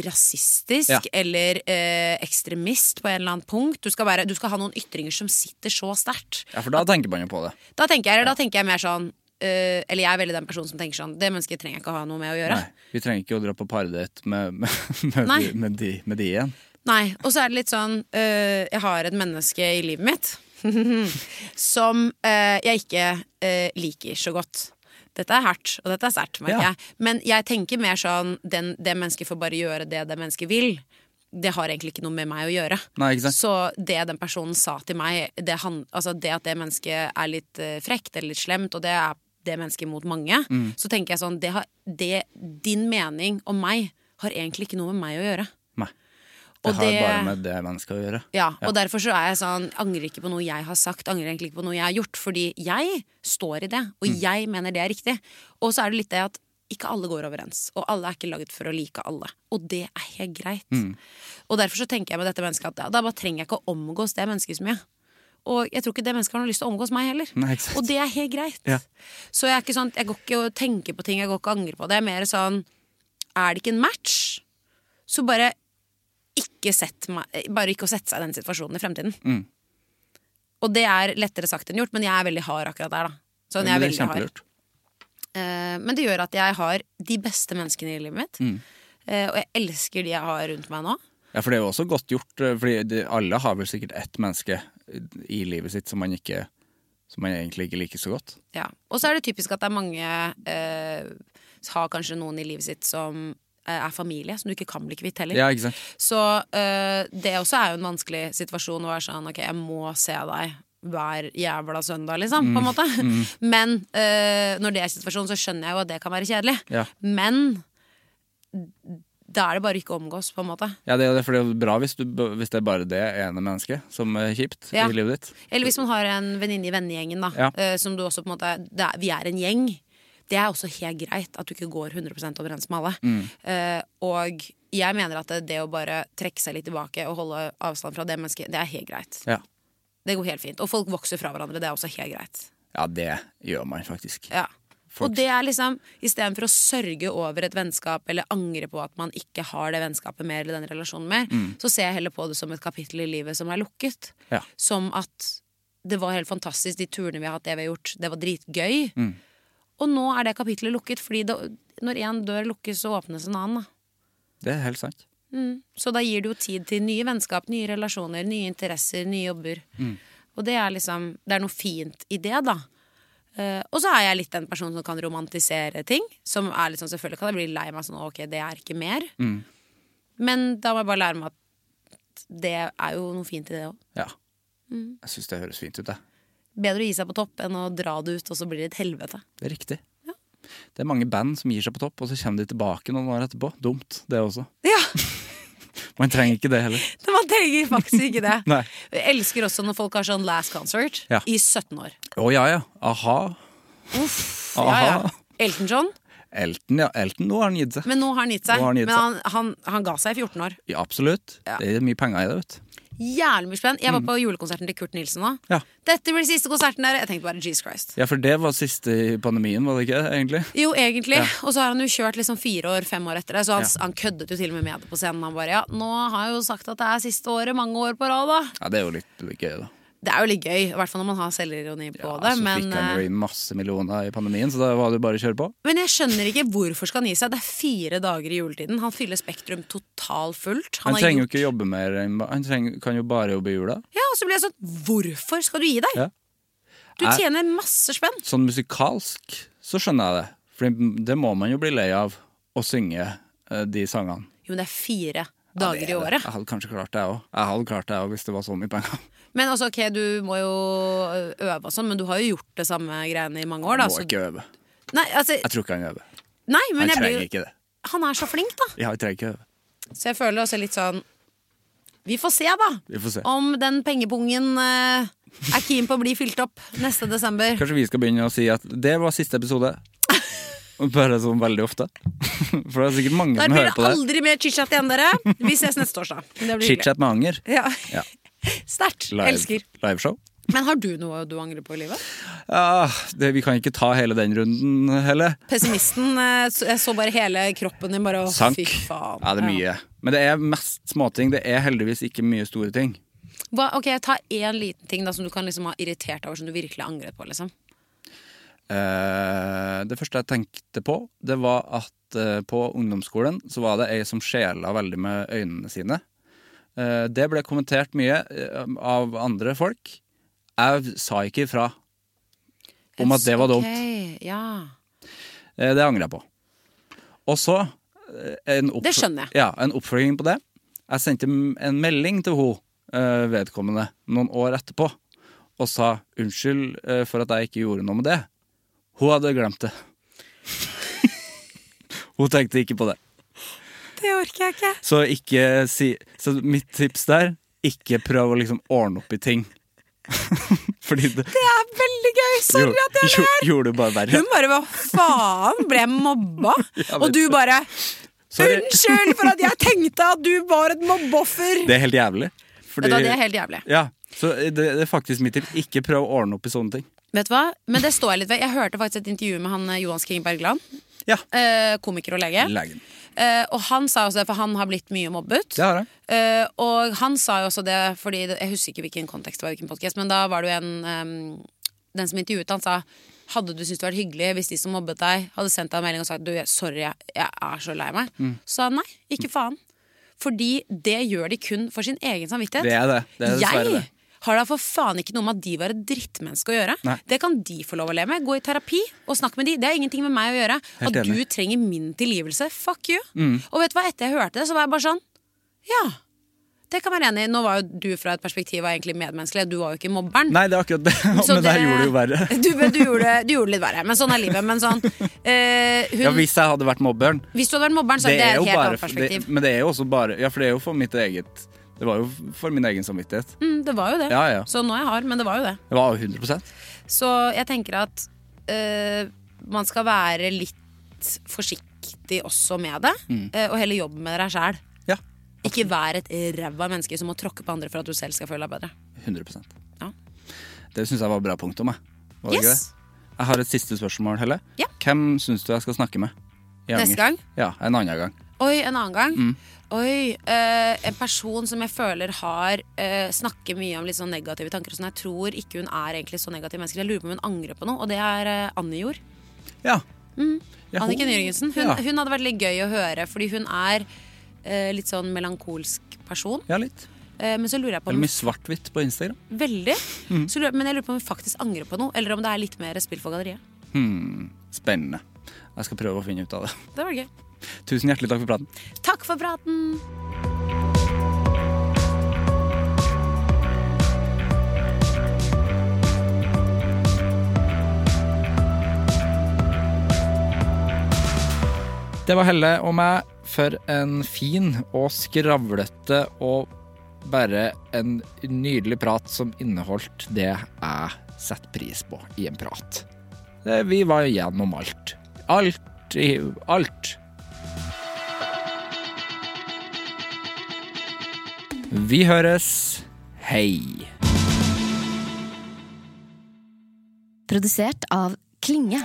rasistisk Ja. eller eh, ekstremist på en eller annen punkt. Du skal, være, du skal ha noen ytringer som sitter så sterkt. Ja, For da tenker man jo på det. Da tenker jeg, da tenker jeg mer sånn eh, Eller jeg er veldig den personen som tenker sånn Det mennesket trenger jeg ikke å ha noe med å gjøre. Nei, Vi trenger ikke å dra på paredate med, med, med, med, de, med de igjen. Nei, Og så er det litt sånn uh, Jeg har et menneske i livet mitt som uh, jeg ikke liker så godt. Dette er hardt, og dette er sterkt, merker Ja. jeg. Men jeg tenker mer sånn den, Det mennesket får bare gjøre det det mennesket vil. Det har egentlig ikke noe med meg å gjøre. Nei? Så det den personen sa til meg, det, han, altså det at det mennesket er litt frekt eller litt slemt, og det er det mennesket mot mange, Mm. så tenker jeg sånn det har, det, Din mening om meg har egentlig ikke noe med meg å gjøre. Nei. Det Og har det- bare med det mennesket å gjøre. Ja, og derfor så er jeg sånn Angrer ikke på noe jeg har sagt, angrer egentlig ikke på noe jeg har gjort. Fordi jeg står i det, og Mm. jeg mener det er riktig. Og så er det litt det at ikke alle går overens, og alle er ikke laget for å like alle. Og det er helt greit. Mm. Og derfor så tenker jeg med dette mennesket at da- da bare trenger jeg ikke å omgås det mennesket så mye. Og jeg tror ikke det mennesket har noe lyst til å omgås meg heller. Nei. Og det er helt greit. Ja. Så jeg er ikke sånn, jeg går ikke og tenker på ting, jeg går ikke og angrer på det. Jeg er mer sånn Er det ikke en match, så bare ikke sett meg, bare ikke å sette seg i den situasjonen i fremtiden. Mm. Og det er lettere sagt enn gjort, men jeg er veldig hard akkurat der. da sånn, jeg Men det. Eh, men det gjør at jeg har de beste menneskene i livet mitt. Mm. Uh, og jeg elsker de jeg har rundt meg nå. Ja, for det er jo også godt gjort, eh, fordi det, alle har vel sikkert ett menneske i livet sitt som man ikke som man egentlig ikke liker så godt. Ja. Og så er det typisk at det er mange eh, Har kanskje noen i livet sitt som eh, er familie, som du ikke kan bli kvitt heller. Ja, ikke sant? Så eh, det også er jo en vanskelig situasjon å være sånn ok, jeg må se deg hver jævla søndag, liksom, på en måte. Men øh, når det er situasjonen, så skjønner jeg jo at det kan være kjedelig. Ja. Men da er det bare ikke omgås, på en måte. Ja, det er for det er bra hvis, du, hvis det er bare det ene mennesket som er kjipt Ja. i livet ditt. Eller hvis man har en venninne i vennegjengen, da. Ja. eh, som du også på en måte er, Vi er en gjeng. Det er også helt greit at du ikke går 100 overens med alle. Mm. Uh, og jeg mener at det, det å bare trekke seg litt tilbake og holde avstand fra det mennesket, det er helt greit. Ja. Det går helt fint. Og folk vokser fra hverandre. Det er også helt greit. ja, det gjør man faktisk. Ja. Folk- Og det er liksom istedenfor å sørge over et vennskap eller angre på at man ikke har det vennskapet mer eller den relasjonen mer, så ser jeg heller på det som et kapittel i livet som er lukket. Ja. Som at det var helt fantastisk, de turene vi har hatt, det vi har gjort, det var dritgøy. Og nå er det kapittelet lukket, fordi det, når én dør lukkes, så åpnes en annen. Da. Det er helt sant. Så da gir det jo tid til nye vennskap, nye relasjoner, nye interesser, nye jobber. Og det er liksom Det er noe fint i det, da. Eh, og så er jeg litt den personen som kan romantisere ting. Som er litt sånn, Selvfølgelig kan jeg bli lei meg sånn ok, det er ikke mer. Men da må jeg bare lære meg at det er jo noe fint i det òg. Ja. Jeg syns det høres fint ut, jeg. Bedre å gi seg på topp enn å dra det ut, og så blir det et helvete. Det er riktig. Det er mange band som gir seg på topp, og så kommer de tilbake noen år etterpå. Dumt, det også. Ja, Man trenger ikke det heller. Man trenger faktisk ikke det. Jeg elsker også når folk har sånn last concert Ja. i 17 år. Å ja, ja. A-ha. Ja, ja. Aha. Elton John. Elton, ja. Elton, nå har han gitt seg. Men nå har han gitt seg. Han gitt Men han, han, han ga seg i 14 år. Ja, absolutt. Ja. Det er mye penger i det, vet du. Jævlig mye spenn. Jeg var på julekonserten til Kurt Nilsen nå. Ja. Dette blir siste konserten der. Jeg tenkte bare Jesus Christ. ja, for det var siste i pandemien, var det ikke? egentlig? Jo, egentlig. Ja. Og så har han jo kjørt liksom fire år, fem år etter det. Så han, Ja. han køddet jo til og med med det på scenen. Han bare ja, nå har jeg jo sagt at det er siste året mange år på rad, da. Ja, Det er jo litt, litt gøy, da. Det er jo litt gøy, i hvert fall når man har selvironi på Ja, det. så Men, fikk han jo eh, inn masse millioner i pandemien, så da var det jo bare å kjøre på. men jeg skjønner ikke hvorfor skal han gi seg. Det er fire dager i juletiden. Han fyller Spektrum totalt fullt. Han, han trenger jo gjort- ikke jobbe mer Han trenger, kan jo bare jobbe i jula. Ja, og så blir jeg sånn Hvorfor skal du gi deg? Ja. Du tjener masse spenn. Sånn musikalsk så skjønner jeg det. For det må man jo bli lei av, å synge eh, de sangene. Jo, men det er fire Ja, dager det er i året. Jeg hadde kanskje klart det òg. Jeg hadde klart det òg hvis det var så mye penger. Men altså, ok, du må jo øve og sånn, men du har jo gjort det samme greiene i mange år, da. Jeg må Så, ikke øve. nei, altså, Jeg tror ikke han øver. nei, men Han jeg trenger blir... ikke det. Han er så flink, da. Ja, jeg trenger ikke øve. Så jeg føler også litt sånn Vi får se, da. Vi får se. Om den pengepungen eh, er keen på å bli fylt opp neste desember. Kanskje vi skal begynne å si at det var siste episode. Bare sånn veldig ofte. For det er sikkert mange Der som hører på det på det. aldri mer chit-chat igjen, dere. Vi ses neste torsdag. Chit-chat med anger. Ja. Ja. Sterkt. Elsker. liveshow. Men har du noe du angrer på i livet? Ja, det, vi kan ikke ta hele den runden heller. Pessimisten. eh, så- Jeg så bare hele kroppen din bare å, Sank. fy faen. Ja, det er mye. Men det er mest småting. Det er heldigvis ikke mye store ting. Hva, ok, Ta én liten ting da som du kan liksom ha irritert over, som du virkelig angret på. liksom det første jeg tenkte på, det var at eh, på ungdomsskolen så var det ei som skjela veldig med øynene sine. Eh, det ble kommentert mye eh, av andre folk. Jeg sa ikke ifra om at det var dumt. Okay, ja. Eh, Det angrer jeg på. Og så eh, en, Det skjønner jeg. Ja, en oppfølging på det. Jeg sendte en melding til hun eh, vedkommende noen år etterpå og sa unnskyld eh, for at jeg ikke gjorde noe med det. Hun hadde glemt det. hun tenkte ikke på det. Det orker jeg ikke. Så ikke si Så mitt tips der ikke prøv å liksom ordne opp i ting. Fordi det, Det er veldig gøy! Sorry gjorde, at jeg ler! gjorde, gjorde bare verre. Hun bare hva faen? Ble jeg mobba? Jeg Og du du. bare Sorry. Unnskyld for at jeg tenkte at du var et mobbeoffer! Det er helt jævlig. Fordi, ja, da, det er helt jævlig. Ja, så det, det er faktisk mitt tips. Ikke prøv å ordne opp i sånne ting. Vet du hva? Men det står jeg litt ved. Jeg hørte faktisk et intervju med han Johans Johan King Bergland. Ja. Eh, komiker og lege. Legen. Eh, og han sa også det, for han har blitt mye mobbet. Det har jeg. Eh, og han sa jo også det, fordi det, jeg husker ikke hvilken kontekst det var, hvilken podcast, men da var det jo en um, Den som intervjuet han sa hadde du syntes det var hyggelig hvis de som mobbet deg, hadde sendt deg en melding og sagt du, sorry, jeg, jeg er så lei meg? Mm. Så nei, ikke faen. Fordi det gjør de kun for sin egen samvittighet. Det er det. Det er jeg det. Har da for faen ikke noe med at de var et drittmenneske å gjøre. Nei. Det kan de få lov å leve med. Gå i terapi og snakk med de. Det har ingenting med meg å gjøre. Helt at enig. du trenger min tilgivelse, fuck you. Mm. Og vet du hva, etter jeg hørte det, så var jeg bare sånn Ja, det kan være enig i. Nå var jo du fra et perspektiv av egentlig medmenneskelig. Du var jo ikke mobberen. Nei, det er akkurat det. Men det her gjorde det jo verre. Du, du, gjorde, du gjorde det litt verre, men sånn er livet. Men sånn uh, hun, Ja, Hvis jeg hadde vært mobberen Hvis du hadde vært mobberen, så er det et helt bare- annet perspektiv. Det, men det er jo også bare Ja, for det er jo for mitt eget Det var jo for min egen samvittighet. Mm, det var jo det. Ja, ja. Så nå er jeg hard, men det var jo det. Det var jo 100% Så jeg tenker at øh, man skal være litt forsiktig også med det, Mm. eh, og heller jobbe med deg sjæl. Ja. Ikke vær et ræva menneske som må tråkke på andre for at du selv skal føle deg bedre. 100% Ja. Det syns jeg var bra punktum. Jeg. Var Yes. Jeg har et siste spørsmål, Helle. Ja. Hvem syns du jeg skal snakke med? Neste gang? Ja, en annen gang. Oi, en annen gang. Mm. Oi, eh, En person som jeg føler har eh, snakker mye om litt sånn negative tanker. Og sånn. Jeg tror ikke hun er egentlig så negativ menneske. Jeg lurer på om hun angrer på noe, og det er eh, Annie Jord. Ja. Ja, Anniken Jørgensen. Hun, ja. hun hadde vært litt gøy å høre, fordi hun er eh, litt sånn melankolsk person. Ja, litt. Eh, men så lurer jeg på Eller om mye svart-hvitt på Instagram. Veldig. Mm. Så lurer, men jeg lurer på om hun faktisk angrer på noe, eller om det er litt mer spill for galleriet. Hmm, spennende. Jeg skal prøve å finne ut av det. Det var gøy. Tusen hjertelig takk for praten. Takk for praten! Det var Helle og meg for en fin og skravlete og bare en nydelig prat som inneholdt det jeg setter pris på i en prat. Vi var igjennom alt. Alt i alt. Vi høres. Hei. Produsert av Klinge.